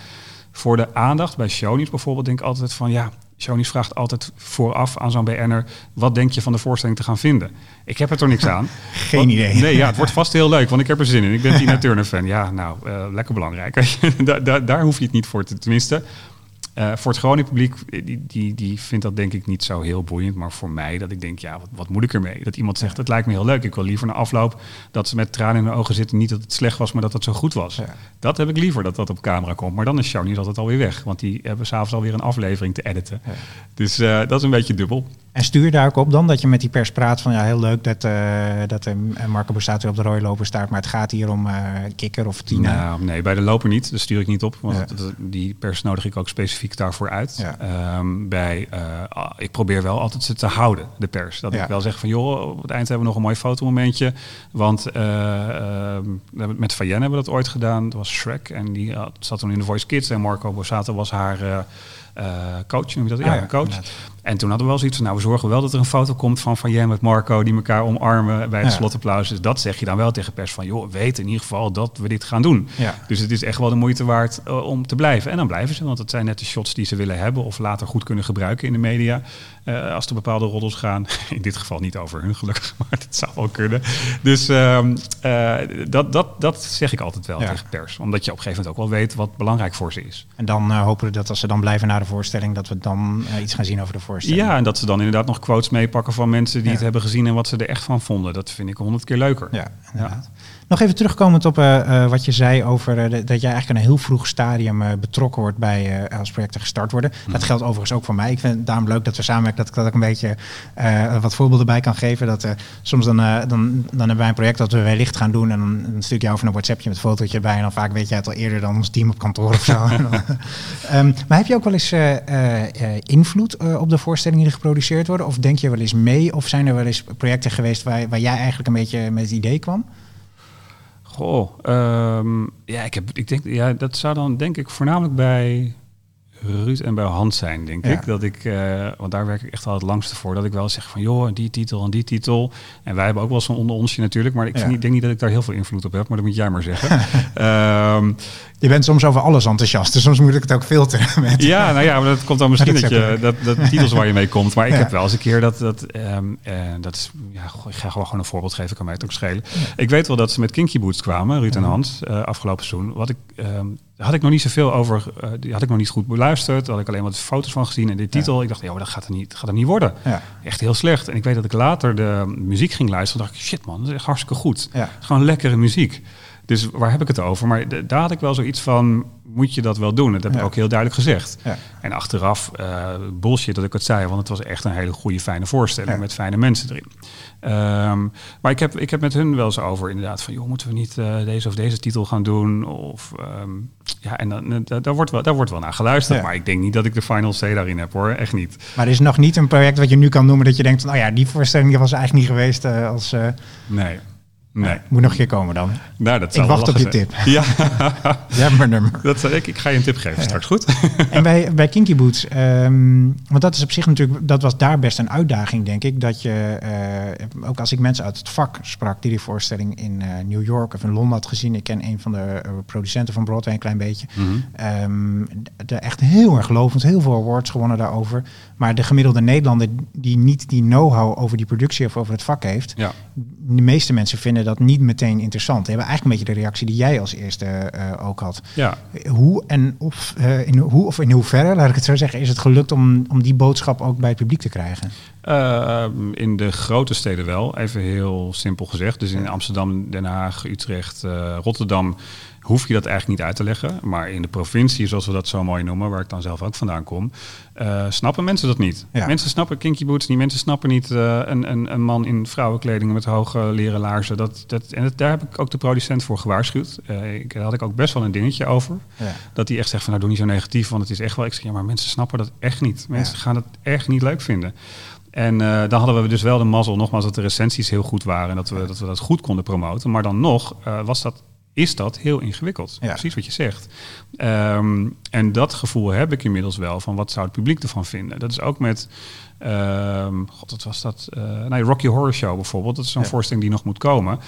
Voor de aandacht, bij shownieuws bijvoorbeeld, denk ik altijd van... ja, Shownieuws vraagt altijd vooraf aan zo'n BN'er... wat denk je van de voorstelling te gaan vinden? Ik heb er toch niks aan. Geen want, idee. Nee, ja, het wordt vast heel leuk, want ik heb er zin in. Ik ben Tina Turner fan. Ja, nou, uh, lekker belangrijk. daar, daar, daar hoef je het niet voor te... Tenminste, uh, voor het gewone publiek, die, die, die vindt dat denk ik niet zo heel boeiend. Maar voor mij, dat ik denk, ja, wat, wat moet ik ermee? Dat iemand zegt, het lijkt me heel leuk. Ik wil liever na afloop dat ze met tranen in de ogen zitten. Niet dat het slecht was, maar dat het zo goed was. Ja. Dat heb ik liever, dat dat op camera komt. Maar dan is show niet altijd alweer weg. Want die hebben s'avonds alweer een aflevering te editen. Ja. Dus uh, dat is een beetje dubbel. En stuur je daar ook op dan dat je met die pers praat van ja, heel leuk dat, uh, dat uh, Marco Borsato op de rode loper staat, maar het gaat hier om uh, kikker of Tina. Nou, nee, bij de loper niet. Daar stuur ik niet op, want ja. die pers nodig ik ook specifiek daarvoor uit. Ja. Um, bij, ik probeer wel altijd ze te houden, de pers. Dat ja. ik wel zeg van joh, op het eind hebben we nog een mooi fotomomentje. Want met Fayen hebben we dat ooit gedaan. Dat was Shrek en die zat toen in de Voice Kids en Marco Borsato was haar coach. Noem je dat? Ah, ja, coach. inderdaad. En toen hadden we wel zoiets van, nou, we zorgen wel dat er een foto komt van Van Jem met Marco, die elkaar omarmen bij het Ja. slotapplaus. Dus dat zeg je dan wel tegen pers van, joh, weet in ieder geval dat we dit gaan doen. Ja. Dus het is echt wel de moeite waard uh, om te blijven. En dan blijven ze, want het zijn net de shots die ze willen hebben of later goed kunnen gebruiken in de media. Uh, als er bepaalde roddels gaan. In dit geval niet over hun, gelukkig, maar dat zou wel kunnen. Dus um, uh, dat, dat, dat zeg ik altijd wel Ja. tegen pers. Omdat je op een gegeven moment ook wel weet wat belangrijk voor ze is. En dan eh, hopen we dat als ze dan blijven na de voorstelling, dat we dan eh, iets gaan zien over de voorstelling. Ja, en dat ze dan inderdaad nog quotes meepakken van mensen die Ja. het hebben gezien en wat ze er echt van vonden. Dat vind ik honderd keer leuker. Ja, inderdaad. Nog even terugkomend op uh, wat je zei over uh, dat jij eigenlijk in een heel vroeg stadium betrokken wordt bij als projecten gestart worden. Mm. Dat geldt overigens ook voor mij. Ik vind het daarom leuk dat we samenwerken, dat ik dat ook een beetje wat voorbeelden bij kan geven. Dat soms dan, dan, dan hebben wij een project dat we wellicht gaan doen en dan, dan stuur ik jou over een WhatsAppje met een fotootje erbij en dan vaak weet jij het al eerder dan ons team op kantoor of zo. um, maar heb je ook wel eens invloed op de voorstellingen die geproduceerd worden? Of denk je wel eens mee? Of zijn er wel eens projecten geweest waar, waar jij eigenlijk een beetje met het idee kwam? Goh, um, ja, ik, heb, ik denk, ja, dat zou dan denk ik voornamelijk bij Ruud en bij Hans zijn, denk ik. Dat ik, uh, want daar werk ik echt al het langste voor. Dat ik wel zeg van, joh, die titel en die titel. En wij hebben ook wel zo'n onder onsje natuurlijk. Maar ik vind, denk niet dat ik daar heel veel invloed op heb. Maar dat moet jij maar zeggen. um, je bent soms over alles enthousiast, dus soms moet ik het ook filteren. Met, ja, nou ja, maar dat komt dan misschien dat, je, dat, dat titels waar je mee komt. Maar ik heb wel eens een keer dat, dat, um, uh, dat is, ja, ik ga gewoon een voorbeeld geven, kan mij het ook schelen. Ik weet wel dat ze met Kinky Boots kwamen, Ruud en Hans, uh, afgelopen seizoen. Wat ik, um, daar had ik nog niet zoveel over, uh, die had ik nog niet goed beluisterd. Daar had ik alleen wat foto's van gezien en de titel. Ik dacht, ja, maar dat gaat er niet, gaat er niet worden. Echt heel slecht. En ik weet dat ik later de muziek ging luisteren. dacht ik, shit man, dat is echt hartstikke goed. Gewoon lekkere muziek. Dus waar heb ik het over? Maar daar had ik wel zoiets van, moet je dat wel doen? Dat heb ik ook heel duidelijk gezegd. Ja. En achteraf, uh, bullshit dat ik het zei, want het was echt een hele goede, fijne voorstelling met fijne mensen erin. Um, maar ik heb, ik heb met hun wel zo over inderdaad van, joh, moeten we niet uh, deze of deze titel gaan doen? Of, um, ja, en dan, daar, wordt wel, daar wordt wel naar geluisterd. Maar ik denk niet dat ik de final say daarin heb hoor, echt niet. Maar er is nog niet een project wat je nu kan noemen dat je denkt van, oh ja, die voorstelling was eigenlijk niet geweest als... nee. Nee. Moet nog een keer komen dan. Nou, dat ik wacht op je tip. Ja. Jammer nummer. Dat, ik, ik ga je een tip geven straks, goed? en bij, bij Kinky Boots, um, want dat is op zich natuurlijk, dat was daar best een uitdaging, denk ik. Dat je, uh, ook als ik mensen uit het vak sprak die die voorstelling in uh, New York of in Londen had gezien. Ik ken een van de uh, producenten van Broadway een klein beetje. Mm -hmm. um, de, echt heel erg lovend, heel veel awards gewonnen daarover. Maar de gemiddelde Nederlander die niet die know-how over die productie of over het vak heeft. Ja. De meeste mensen vinden dat niet meteen interessant. Die hebben eigenlijk een beetje de reactie die jij als eerste uh, ook had. Ja. Hoe en of, uh, in, hoe of in hoeverre, laat ik het zo zeggen, is het gelukt om, om die boodschap ook bij het publiek te krijgen? Uh, in de grote steden wel, even heel simpel gezegd. Dus in Amsterdam, Den Haag, Utrecht, Rotterdam hoef je dat eigenlijk niet uit te leggen. Maar in de provincie, zoals we dat zo mooi noemen, waar ik dan zelf ook vandaan kom, uh, snappen mensen dat niet. Mensen snappen kinky boots niet. Mensen snappen niet uh, een, een, een, man in vrouwenkleding met hoge leren laarzen. Dat, dat, en dat, daar heb ik ook de producent voor gewaarschuwd. Uh, ik, daar had ik ook best wel een dingetje over. Ja. Dat hij echt zegt van nou doe niet zo negatief, want het is echt wel... Ik zeg ja, maar mensen snappen dat echt niet. Mensen gaan het echt niet leuk vinden. En uh, dan hadden we dus wel de mazzel, nogmaals, dat de recensies heel goed waren en dat we dat, we dat goed konden promoten. Maar dan nog uh, was dat is dat heel ingewikkeld. Ja. Precies wat je zegt. Um, en dat gevoel heb ik inmiddels wel van wat zou het publiek ervan vinden. Dat is ook met, um, god, wat was dat? Uh, nee, Rocky Horror Show bijvoorbeeld. Dat is zo'n ja. voorstelling die nog moet komen.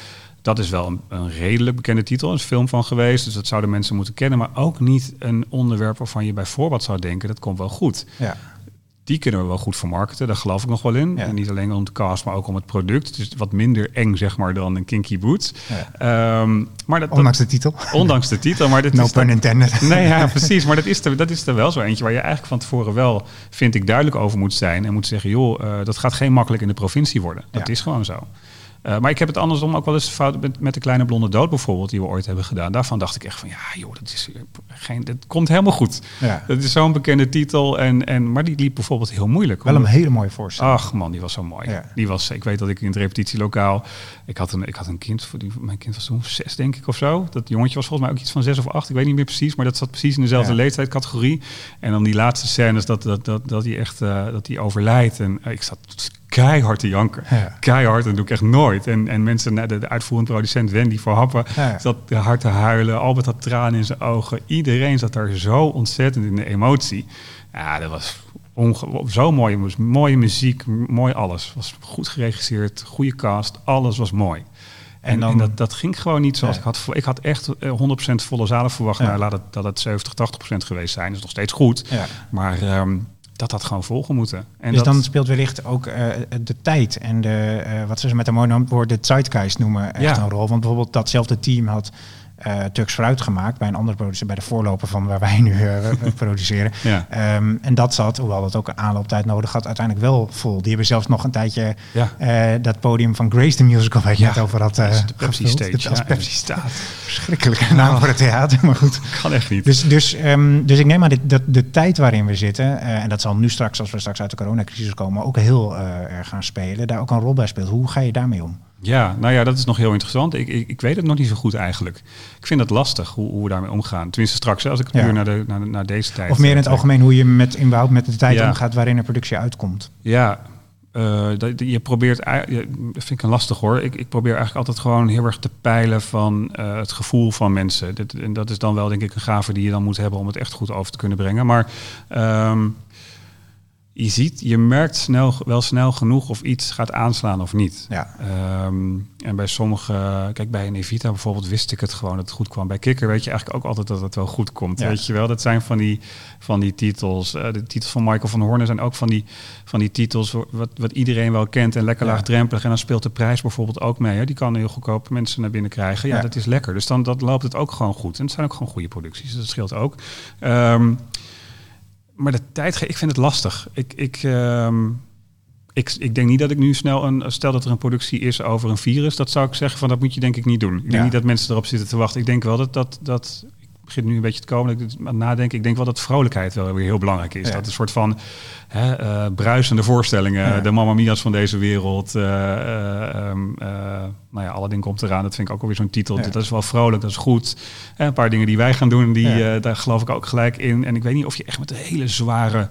Dat is wel een, een, redelijk bekende titel, er is een film van geweest, dus dat zouden mensen moeten kennen, maar ook niet een onderwerp waarvan je bijvoorbeeld zou denken, dat komt wel goed. Ja die kunnen we wel goed vermarkten. Daar geloof ik nog wel in. En niet alleen om de cast, maar ook om het product. Dus wat minder eng, zeg maar, dan een Kinky Boots. Ja. Um, maar dat, ondanks de titel. Ondanks de titel. Maar dit no is pun intended. Nee, ja, precies. Maar dat is, er, dat is er wel zo eentje waar je eigenlijk van tevoren wel, vind ik, duidelijk over moet zijn. En moet zeggen, joh, uh, dat gaat geen makkelijk in de provincie worden. Dat ja. is gewoon zo. Uh, maar ik heb het andersom ook wel eens fout met, met de kleine blonde dood bijvoorbeeld, die we ooit hebben gedaan. Daarvan dacht ik echt van ja, joh, dat, is geen, dat komt helemaal goed. Ja. Dat is zo'n bekende titel. En, en, maar die liep bijvoorbeeld heel moeilijk. Wel een hele mooie voorstelling. Ach man, die was zo mooi. Ja. Die was, ik weet dat ik in het repetitielokaal, ik had een, ik had een kind, voor die, mijn kind was toen zes denk ik of zo. Dat jongetje was volgens mij ook iets van zes of acht, ik weet niet meer precies, maar dat zat precies in dezelfde ja. leeftijdscategorie. En dan die laatste scènes dat, dat, dat, dat hij echt uh, dat hij overlijdt. En uh, ik zat keihard te janken. Ja. Keihard, dat doe ik echt nooit. En, en mensen, de, de uitvoerend producent Wendy voor Happen, ja. zat hard te huilen. Albert had tranen in zijn ogen. Iedereen zat daar zo ontzettend in de emotie. Ja, dat was zo mooi. Mooie muziek, mooi alles. Was goed geregisseerd, goede cast, alles was mooi. En, en, dan, en dat, dat, ging gewoon niet zoals ik had. Ik had echt 100% volle zalen verwacht. Ja. Nou, laat het, dat het 70, 80% geweest zijn. Dat is nog steeds goed. Maar um, dat had gewoon volgen moeten. En dus dat... dan speelt wellicht ook uh, de tijd en de, uh, wat ze met een mooi woord de zeitgeist noemen, echt ja. een rol. Want bijvoorbeeld datzelfde team had uh, Turks fruit gemaakt bij een andere producent, bij de voorloper van waar wij nu uh, produceren. Ja. Um, en dat zat, hoewel dat ook een aanlooptijd nodig had, uiteindelijk wel vol. Die hebben zelfs nog een tijdje Ja. uh, dat podium van Grace the Musical, waar je het over had, uh, de Pepsi. Stage, ja, Pepsi staat. Verschrikkelijke naam voor het theater, maar goed. Kan echt niet. Dus, dus, ehm, dus ik neem aan dit, dat de tijd waarin we zitten, eh, en dat zal nu straks, als we straks uit de coronacrisis komen, ook heel eh, erg gaan spelen, daar ook een rol bij speelt. Hoe ga je daarmee om? Ja, nou ja, dat is nog heel interessant. Ik, ik, ik weet het nog niet zo goed eigenlijk. Ik vind het lastig hoe, hoe we daarmee omgaan. Tenminste straks, als ik Ja. puur naar, de, naar, naar deze tijd... Of meer in het eh, algemeen hoe je met überhaupt met de tijd Ja. omgaat waarin een productie uitkomt. Ja, eh, dat, je probeert, dat vind ik een lastig hoor. Ik, ik probeer eigenlijk altijd gewoon heel erg te peilen van eh, het gevoel van mensen. Dit, en dat is dan wel denk ik een gave die je dan moet hebben om het echt goed over te kunnen brengen. Maar ehm, je ziet, je merkt snel, wel snel genoeg of iets gaat aanslaan of niet. Ja. Ehm, en bij sommige, kijk bij een Evita bijvoorbeeld wist ik het gewoon dat het goed kwam. Bij Kikker weet je eigenlijk ook altijd dat het wel goed komt. Ja. Weet je wel, dat zijn van die, van die titels. Eh, de titels van Michael van Hornen zijn ook van die, van die titels wat, wat iedereen wel kent en lekker Ja. laagdrempelig. En dan speelt de prijs bijvoorbeeld ook mee. Hè? Die kan heel goedkoop mensen naar binnen krijgen. Ja, Ja. dat is lekker. Dus dan dat loopt het ook gewoon goed. En het zijn ook gewoon goede producties. Dus dat scheelt ook. Ehm, maar de tijd, ik vind het lastig. Ik, ik, ehm, ik, ik denk niet dat ik nu snel een. Stel dat er een productie is over een virus. Dat zou ik zeggen van dat moet je denk ik niet doen. Ik denk Ja. niet dat mensen erop zitten te wachten. Ik denk wel dat dat. dat ik begin nu een beetje te komen. Dat ik aan het nadenken. Ik denk wel dat vrolijkheid wel weer heel belangrijk is. Ja. Dat een soort van hè, eh, bruisende voorstellingen. Ja. De Mamma Mia's van deze wereld. eh, nou ja, alle dingen komt eraan. Dat vind ik ook alweer zo'n titel. Ja. Dat is wel vrolijk, dat is goed. En een paar dingen die wij gaan doen, die, daar geloof ik ook gelijk in. En ik weet niet of je echt met een hele zware,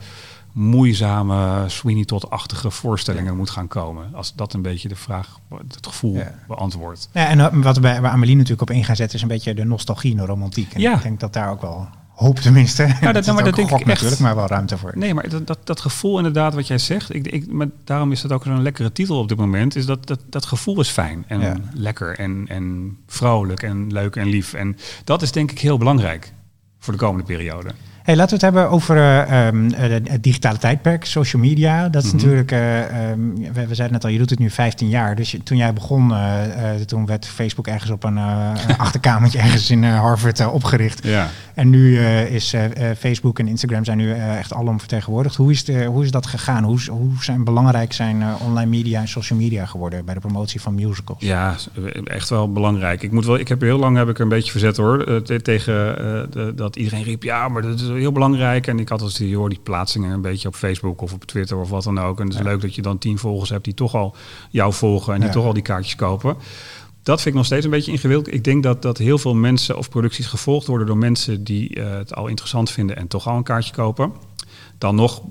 moeizame, Sweeney Todd-achtige voorstellingen moet gaan komen. Als dat een beetje de vraag, het gevoel Ja. beantwoordt. Ja, en eh, wat we bij, waar Amelie natuurlijk op in gaan zetten is een beetje de nostalgie en de romantiek. En Ja. ik denk dat daar ook wel hoop tenminste. Ja, dat- maar dat denk ik echt. natuurlijk, maar wel ruimte voor. Nee, maar dat, dat, dat gevoel inderdaad wat jij zegt, ik, ik, maar daarom is dat ook zo'n lekkere titel op dit moment, is dat dat, dat gevoel is fijn en Ja. lekker en, en vrolijk en leuk en lief. En dat is denk ik heel belangrijk voor de komende periode. Hey, laten we het hebben over eh, ehm, eh, het digitale tijdperk, social media. Dat is Mhm. natuurlijk, eh, ehm, we, we zeiden net al, je doet het nu 15 jaar. Dus je- toen jij begon, toen werd Facebook ergens op een, een achterkamertje ergens in Harvard opgericht. Ja. En nu is Facebook en Instagram zijn nu echt alom vertegenwoordigd. Hoe is, de, hoe is dat gegaan? Hoe, hoe zijn belangrijk zijn online media en social media geworden bij de promotie van musicals? Ja, echt wel belangrijk. Ik moet wel, ik heb heel lang heb ik er een beetje verzet hoor. te- tegen dat iedereen riep, ja, maar dat is heel belangrijk. En ik had als die, hoor, die plaatsingen een beetje op Facebook of op Twitter of wat dan ook. En het is Ja. leuk dat je dan tien volgers hebt die toch al jou volgen en die Ja. toch al die kaartjes kopen. Dat vind ik nog steeds een beetje ingewikkeld. Ik denk dat, dat heel veel mensen of producties gevolgd worden door mensen die eh, het al interessant vinden en toch al een kaartje kopen. Dan nog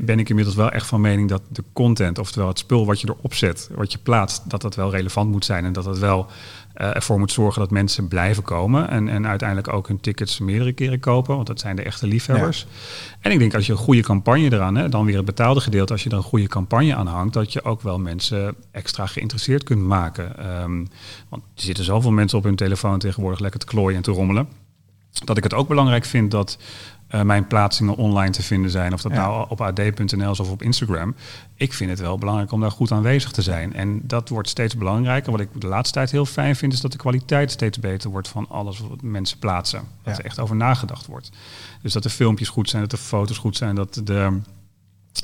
ben ik inmiddels wel echt van mening dat de content, oftewel het spul wat je erop zet, wat je plaatst, dat dat wel relevant moet zijn en dat het wel eh, ervoor moet zorgen dat mensen blijven komen en, en uiteindelijk ook hun tickets meerdere keren kopen, want dat zijn de echte liefhebbers. En ik denk als je een goede campagne eraan, hè, dan weer het betaalde gedeelte, als je er een goede campagne aan hangt, dat je ook wel mensen extra geïnteresseerd kunt maken. Ehm, want er zitten zoveel mensen op hun telefoon tegenwoordig lekker te klooien en te rommelen. Dat ik het ook belangrijk vind dat eh, mijn plaatsingen online te vinden zijn. Of dat Ja. nou op ad.nl is of op Instagram. Ik vind het wel belangrijk om daar goed aanwezig te zijn. En dat wordt steeds belangrijker. Wat ik de laatste tijd heel fijn vind, is dat de kwaliteit steeds beter wordt van alles wat mensen plaatsen. Dat Ja. er echt over nagedacht wordt. Dus dat de filmpjes goed zijn, dat de foto's goed zijn, dat de.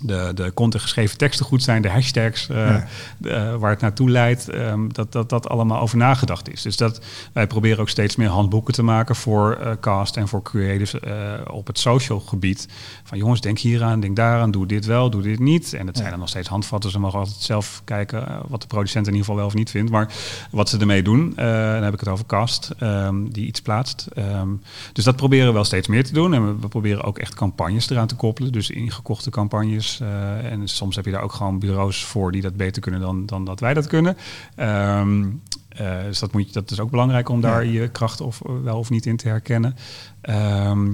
De, de content geschreven teksten goed zijn, de hashtags eh, Ja. eh, waar het naartoe leidt, ehm, dat, dat dat allemaal over nagedacht is. Dus dat wij proberen ook steeds meer handboeken te maken voor eh, cast en voor creatives op het social gebied. Van jongens, denk hieraan, denk daaraan, doe dit wel, doe dit niet. En dat zijn dan nog steeds handvatten. Ze mogen altijd zelf kijken wat de producent in ieder geval wel of niet vindt. Maar wat ze ermee doen, dan heb ik het over cast, ehm, die iets plaatst. Ehm, dus dat proberen we wel steeds meer te doen. En we, we proberen ook echt campagnes eraan te koppelen. Dus ingekochte campagnes. Eh, en soms heb je daar ook gewoon bureaus voor die dat beter kunnen dan, dan dat wij dat kunnen. Ehm, eh, dus dat, moet je, dat is ook belangrijk om daar Ja. je kracht of, wel of niet in te herkennen. Ehm,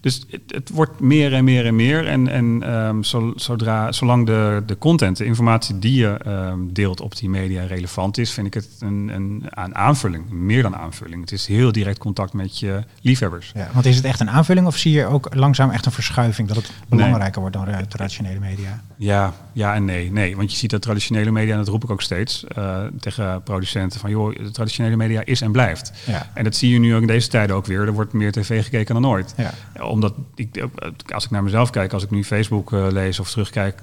Dus het, het, wordt meer en meer en meer. En, en um, zodra, zolang de, de content, de informatie die je um, deelt op die media relevant is, vind ik het een, een, een, aanvulling. Meer dan aanvulling. Het is heel direct contact met je liefhebbers. Ja, want is het echt een aanvulling of zie je ook langzaam echt een verschuiving dat het belangrijker wordt dan traditionele media? Ja, ja en nee. Nee, want je ziet dat traditionele media, en dat roep ik ook steeds uh, tegen producenten, van joh, de traditionele media is en blijft. Ja. En dat zie je nu ook in deze tijden ook weer. Er wordt meer tv gekeken dan ooit. Ja. Omdat, ik, als ik naar mezelf kijk, als ik nu Facebook uh, lees of terugkijk,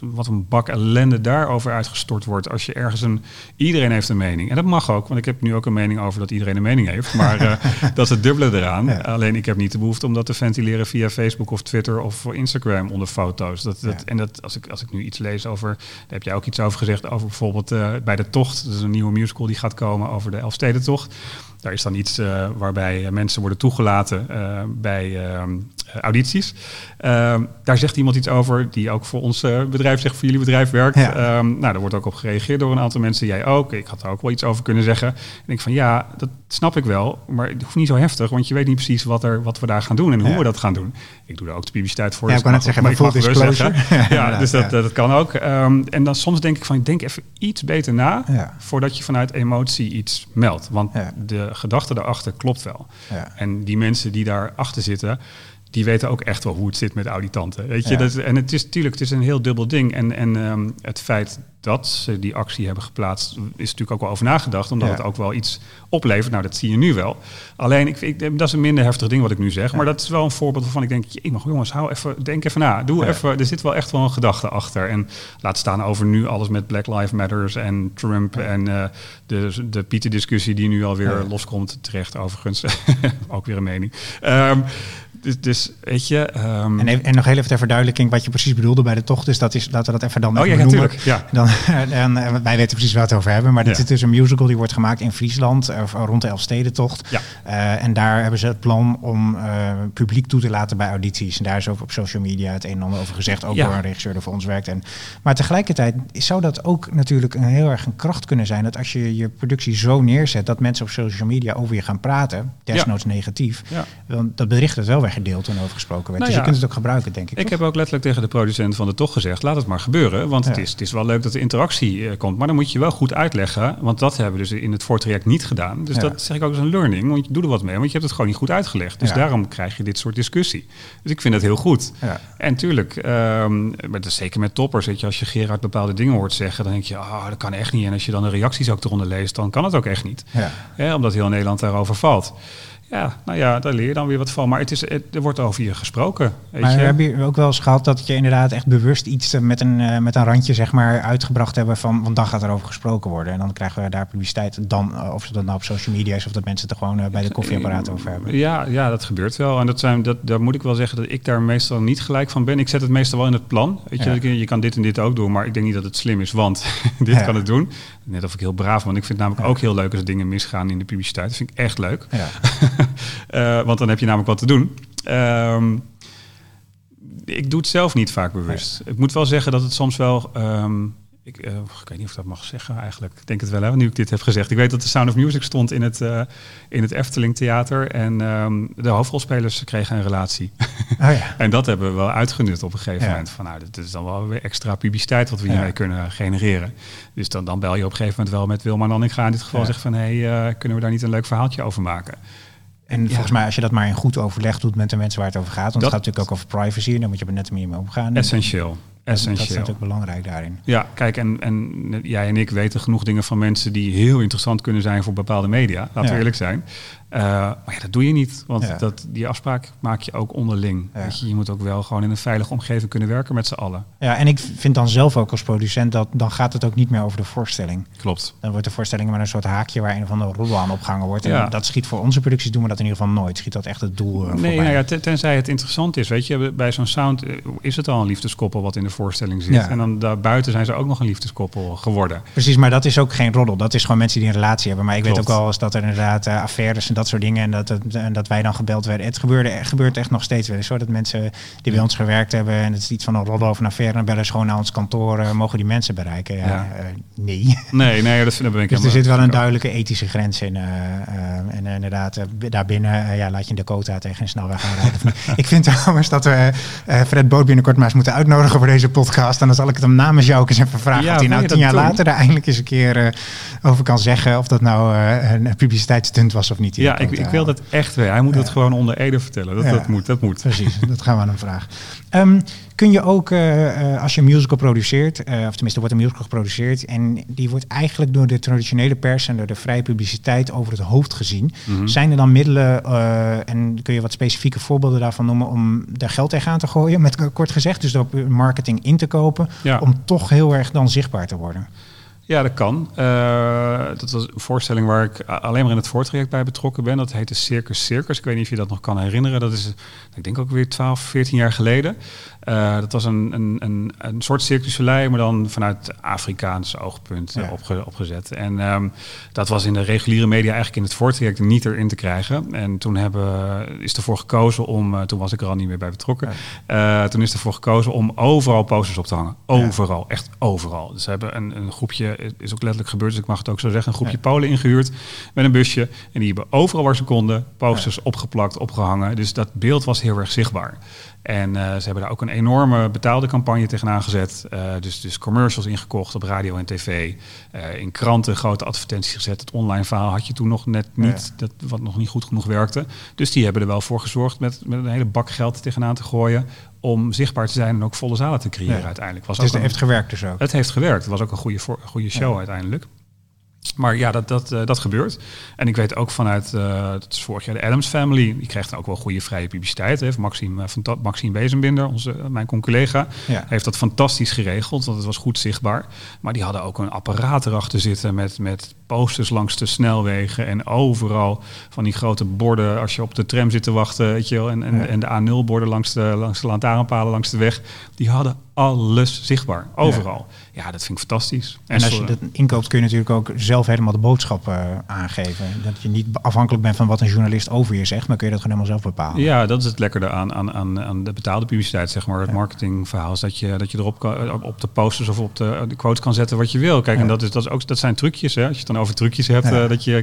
wat een bak ellende daarover uitgestort wordt. Als je ergens een, iedereen heeft een mening. En dat mag ook, want ik heb nu ook een mening over dat iedereen een mening heeft. Maar uh, dat is het dubbele eraan. Alleen ik heb niet de behoefte om dat te ventileren via Facebook of Twitter of Instagram onder foto's. Dat, dat, En dat, als, ik, als ik nu iets lees over, daar heb jij ook iets over gezegd, over bijvoorbeeld uh, bij de Tocht. Dat is een nieuwe musical die gaat komen over de Elfstedentocht. Daar is dan iets uh, waarbij mensen worden toegelaten uh, bij ehm, audities. Ehm, daar zegt iemand iets over die ook voor ons bedrijf zegt, voor jullie bedrijf werkt. Ja. Um, nou, daar wordt ook op gereageerd door een aantal mensen. Jij ook. Ik had daar ook wel iets over kunnen zeggen. En ik van ja, dat snap ik wel, maar het hoeft niet zo heftig, want je weet niet precies wat, er, wat we daar gaan doen en hoe ja. we dat gaan doen. Ik doe daar ook de publiciteit voor. Ja, dus ik kan net zeggen, maar full disclosure. ja, dus dat, dat kan ook. En dan soms denk ik van, denk even iets beter na voordat je vanuit emotie iets meldt. Want de gedachte daarachter klopt wel. En die mensen die daarachter zitten, die weten ook echt wel hoe het zit met auditanten. Weet je, dat, en het is natuurlijk, het is een heel dubbel ding. En, en um, het feit dat ze die actie hebben geplaatst, is natuurlijk ook wel over nagedacht, omdat ja. het ook wel iets oplevert. Nou, dat zie je nu wel. Alleen, ik, ik, dat is een minder heftig ding wat ik nu zeg, ja. maar dat is wel een voorbeeld waarvan ik denk, je mag jongens, hou even, denk even na. Doe even, er zit wel echt wel een gedachte achter. En laat staan over nu alles met Black Lives Matters en Trump en uh, de, de Pieter-discussie die nu alweer loskomt, terecht overigens, ook weer een mening. Um, dus, dus weet je. Um... En, even, en, nog heel even ter verduidelijking wat je precies bedoelde bij de tocht. Dus dat is, laten we dat even dan. Oh ja, natuurlijk. Ja. Dan, en, en, wij weten precies waar we het over hebben. Maar dit ja. is dus een musical die wordt gemaakt in Friesland. Of rond de Elfstedentocht. Ja. Uh, en daar hebben ze het plan om uh, publiek toe te laten bij audities. En daar is ook op social media het een en ander over gezegd. Ook door een regisseur die voor ons werkt. En, maar tegelijkertijd zou dat ook natuurlijk een heel erg een kracht kunnen zijn. Dat als je je productie zo neerzet. dat mensen op social media over je gaan praten. Desnoods negatief. Dan dat bericht het wel weer gedeeld en over gesproken werd. Nou dus ja, je kunt het ook gebruiken, denk ik. Ik toch? heb ook letterlijk tegen de producent van de toch gezegd: laat het maar gebeuren. Want ja. het, is, het is wel leuk dat de interactie uh, komt. Maar dan moet je wel goed uitleggen. Want dat hebben we dus in het voortraject niet gedaan. Dus ja. dat zeg ik ook als een learning. Want je doet er wat mee. Want je hebt het gewoon niet goed uitgelegd. Dus daarom krijg je dit soort discussie. Dus ik vind dat heel goed. En tuurlijk, um, maar dat is zeker met toppers. Weet je, als je Gerard bepaalde dingen hoort zeggen, dan denk je, oh, dat kan echt niet. En als je dan de reacties ook eronder leest, dan kan het ook echt niet. omdat heel Nederland daarover valt. Ja, nou ja, daar leer je dan weer wat van. Maar het is, het, er wordt over je gesproken. Weet maar je? heb je ook wel eens gehad dat je inderdaad echt bewust iets met een, uh, met een randje zeg maar, uitgebracht hebben van, want dan gaat er over gesproken worden. En dan krijgen we daar publiciteit dan, uh, of dat nou op social media is of dat mensen het er gewoon uh, bij de koffieapparaat over hebben. Ja, ja, dat gebeurt wel. En dat zijn, dat, daar moet ik wel zeggen dat ik daar meestal niet gelijk van ben. Ik zet het meestal wel in het plan. Weet je, ja. je kan dit en dit ook doen, maar ik denk niet dat het slim is, want dit ja. kan het doen. Net of ik heel braaf, want ik vind het namelijk ook heel leuk als dingen misgaan in de publiciteit. Dat vind ik echt leuk. Ja. uh, want dan heb je namelijk wat te doen. Um, ik doe het zelf niet vaak bewust. Ik moet wel zeggen dat het soms wel. Um, ik, uh, ik, weet niet of ik dat mag zeggen eigenlijk. Ik denk het wel, hè, nu ik dit heb gezegd. Ik weet dat de Sound of Music stond in het, uh, in het Efteling Theater. En um, de hoofdrolspelers kregen een relatie. Oh ja. en dat hebben we wel uitgenut op een gegeven ja. moment. Van, nou, dit is dan wel weer extra publiciteit wat we hiermee ja. kunnen genereren. Dus dan, dan bel je op een gegeven moment wel met Wilma Nanninga in dit geval. Zeg van, hé, hey, uh, kunnen we daar niet een leuk verhaaltje over maken? En ja. volgens mij, als je dat maar in goed overleg doet met de mensen waar het over gaat, want dat, het gaat natuurlijk ook over privacy, en dan moet je er net meer mee omgaan. Essentieel. Essentieel. Dat is natuurlijk belangrijk daarin. Ja, kijk, en, en jij en ik weten genoeg dingen van mensen die heel interessant kunnen zijn voor bepaalde media. Laten ja. we eerlijk zijn. Uh, maar ja, dat doe je niet, want ja. dat, die afspraak maak je ook onderling. Ja. Weet je, je moet ook wel gewoon in een veilige omgeving kunnen werken met z'n allen. Ja, en ik vind dan zelf ook als producent dat dan gaat het ook niet meer over de voorstelling. Klopt. Dan wordt de voorstelling maar een soort haakje waar een van de rollen aan opgehangen wordt. En dat schiet voor onze producties doen we dat in ieder geval nooit. Schiet dat echt het doel uh, Nee, nou ja, tenzij het interessant is. Weet je, bij zo'n sound is het al een liefdeskoppel wat in de voorstelling zit. En dan daarbuiten zijn ze ook nog een liefdeskoppel geworden. Precies, maar dat is ook geen roddel. Dat is gewoon mensen die een relatie hebben. Maar ik Klopt. weet ook wel eens dat er inderdaad uh, affaires en dat dat soort dingen. En dat, het- en dat wij dan gebeld werden. Het gebeurde, het gebeurt echt nog steeds wel eens hoor. Dat mensen die bij ons gewerkt hebben. En het is iets van een rol over een affaire. Dan bellen ze gewoon naar ons kantoor. eh, mogen die mensen bereiken? Ja, Ja. eh, nee. Nee, nee, dat, dat ben ik Dus er zit wel een duidelijke ethische grens in. eh, en inderdaad, daarbinnen ja, laat je een Dakota tegen een snelweg niet. ik vind trouwens dat we Fred Boot binnenkort maar eens moeten uitnodigen voor deze podcast. En dan zal ik het hem namens jou ook eens even vragen. Ja, of hij nou tien jaar doen? later daar eindelijk eens een keer over kan zeggen. Of dat nou een publiciteitsstunt was of niet. die Ja, ik, ik wil dat echt weer. Hij moet het gewoon onder Ede vertellen. Dat, dat moet, dat moet. Precies, dat gaan we aan hem vragen. Ehm, kun je ook, eh, eh, als je een musical produceert, eh, of tenminste wordt een musical geproduceerd, en die wordt eigenlijk door de traditionele pers en door de vrije publiciteit over het hoofd gezien. Mhm. Zijn er dan middelen, en kun je wat specifieke voorbeelden daarvan noemen, om daar geld tegenaan te gooien, met kort gezegd, dus door marketing in te kopen, Ja. om toch heel erg dan zichtbaar te worden? Ja, dat kan. Eh, dat was een voorstelling waar ik alleen maar in het voortraject bij betrokken ben. Dat heette Circus Circus. Ik weet niet of je dat nog kan herinneren. Dat is, ik denk ook weer 12, 14 jaar geleden. Eh, dat was een, een, een, een soort Soleil, maar dan vanuit Afrikaans oogpunt eh, Ja. opge- opgezet. En ehm, dat was in de reguliere media eigenlijk in het voortraject niet erin te krijgen. En toen hebben, is ervoor gekozen om, toen was ik er al niet meer bij betrokken. Toen is ervoor gekozen om overal posters op te hangen. Overal, echt overal. Dus ze hebben een, een groepje, is ook letterlijk gebeurd, dus ik mag het ook zo zeggen, een groepje Polen ingehuurd met een busje. En die hebben overal waar ze konden posters opgeplakt, opgehangen. Dus dat beeld was heel erg zichtbaar. En eh, ze hebben daar ook een enorme betaalde campagne tegenaan gezet. Eh, dus, dus commercials ingekocht op radio en tv. Eh, in kranten grote advertenties gezet. Het online verhaal had je toen nog net niet, dat, wat nog niet goed genoeg werkte. Dus die hebben er wel voor gezorgd met, met een hele bak geld tegenaan te gooien. Om zichtbaar te zijn en ook volle zalen te creëren Ja. uiteindelijk. Was Dus ook een- heeft gewerkt dus ook. het heeft gewerkt. Het was ook een goede, voor- goede show uiteindelijk. Maar ja, dat, dat, eh, dat gebeurt. En ik weet ook vanuit, eh dat is vorig jaar de Adams Family, die kreeg dan ook wel goede vrije publiciteit. Hè. Maxime, fanta- Maxime Bezenbinder, onze, mijn collega, Ja. heeft dat fantastisch geregeld, want het was goed zichtbaar. Maar die hadden ook een apparaat erachter zitten met, met posters langs de snelwegen en overal van die grote borden als je op de tram zit te wachten, weet je wel, en, en, Ja. en de A0-borden langs de, langs de lantaarnpalen langs de weg. Die hadden alles zichtbaar, overal. Ja, dat vind ik fantastisch. En als je dat inkoopt, kun je natuurlijk ook zelf helemaal de boodschap eh, aangeven. Dat je niet afhankelijk bent van wat een journalist over je zegt, maar kun je dat gewoon helemaal zelf bepalen. Ja, dat is het lekkerde aan, aan, aan, aan de betaalde publiciteit, zeg maar. Het marketingverhaal is dat je, dat je erop kan, op- op de posters of op de, de quotes kan zetten wat je wil. Kijk, Ja. en dat, is, dat, is ook, dat zijn trucjes. Hè? Als je het dan over trucjes hebt, Ja. eh, dat je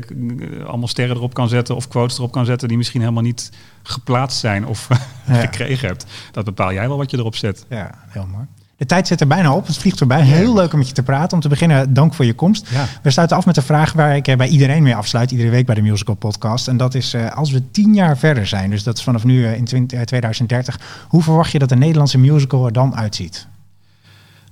eh, allemaal sterren erop kan zetten of quotes erop kan zetten die misschien helemaal niet geplaatst zijn of Ja. gekregen hebt. Dat bepaal jij wel wat je erop zet. Ja, heel mooi. De tijd zit er bijna op. Het vliegt voorbij. Heel leuk om met je te praten. Om te beginnen, dank voor je komst. Ja. We sluiten af met een vraag waar ik eh, bij iedereen mee afsluit. Iedere week bij de Musical Podcast. En dat is, eh, als we tien jaar verder zijn, dus dat is vanaf nu eh, in 20, eh, 2030. Hoe verwacht je dat de Nederlandse musical er dan uitziet?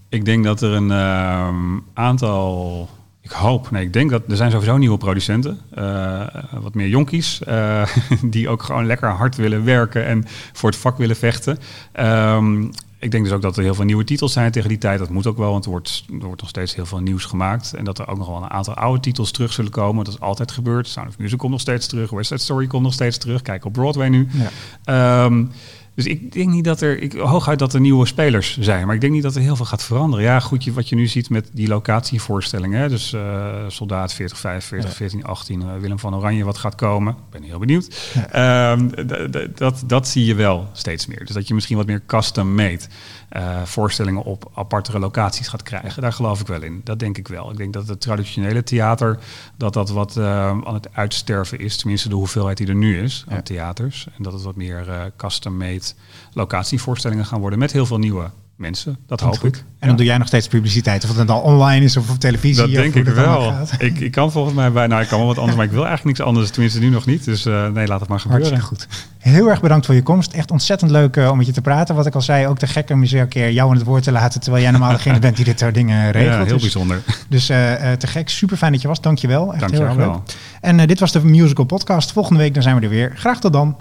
Ik denk dat er een ehm, aantal. Ik hoop, nee, ik denk dat er zijn sowieso nieuwe producenten. eh, wat meer jonkies. eh, die ook gewoon lekker hard willen werken en voor het vak willen vechten. Ehm, ik denk dus ook dat er heel veel nieuwe titels zijn tegen die tijd. Dat moet ook wel, want er wordt, er wordt nog steeds heel veel nieuws gemaakt. En dat er ook nog wel een aantal oude titels terug zullen komen. Dat is altijd gebeurd. Sound of Music komt nog steeds terug. West Side Story komt nog steeds terug. Kijk op Broadway nu. Ja. Ehm, dus ik denk niet dat er, ik, hooguit dat er nieuwe spelers zijn, maar ik denk niet dat er heel veel gaat veranderen. Ja, goed, je, wat je nu ziet met die locatievoorstellingen, hè, dus eh, Soldaat 40, 45, Ja. 14, 18, eh, Willem van Oranje, wat gaat komen. Ik ben heel benieuwd. Ehm, dat, dat zie je wel steeds meer. Dus dat je misschien wat meer custom-made eh, voorstellingen op apartere locaties gaat krijgen. Daar geloof ik wel in. Dat denk ik wel. Ik denk dat het traditionele theater, dat dat wat eh, aan het uitsterven is. Tenminste de hoeveelheid die er nu is aan Ja. theaters. En dat het wat meer eh, custom-made locatievoorstellingen gaan worden met heel veel nieuwe mensen. Dat hoop ik. En dan doe jij nog steeds publiciteit. Of het dan online is of op televisie. Dat denk ik dat wel. Ik, ik kan volgens mij bij, nou ik kan wel wat anders, maar ik wil eigenlijk niks anders. Tenminste nu nog niet. Dus eh, nee, laat het maar gebeuren. Hartstikke goed. Heel erg bedankt voor je komst. Echt ontzettend leuk eh, om met je te praten. Wat ik al zei, ook te gek om een keer jou aan het woord te laten. Terwijl jij normaal degene bent die dit soort dingen regelt. Ja, heel dus bijzonder. dus eh, te gek. Super fijn dat je was. Dank je wel. Echt Dank heel je erg wel. leuk. En dit was de Musical Podcast. Volgende week dan zijn we er weer. Graag tot dan.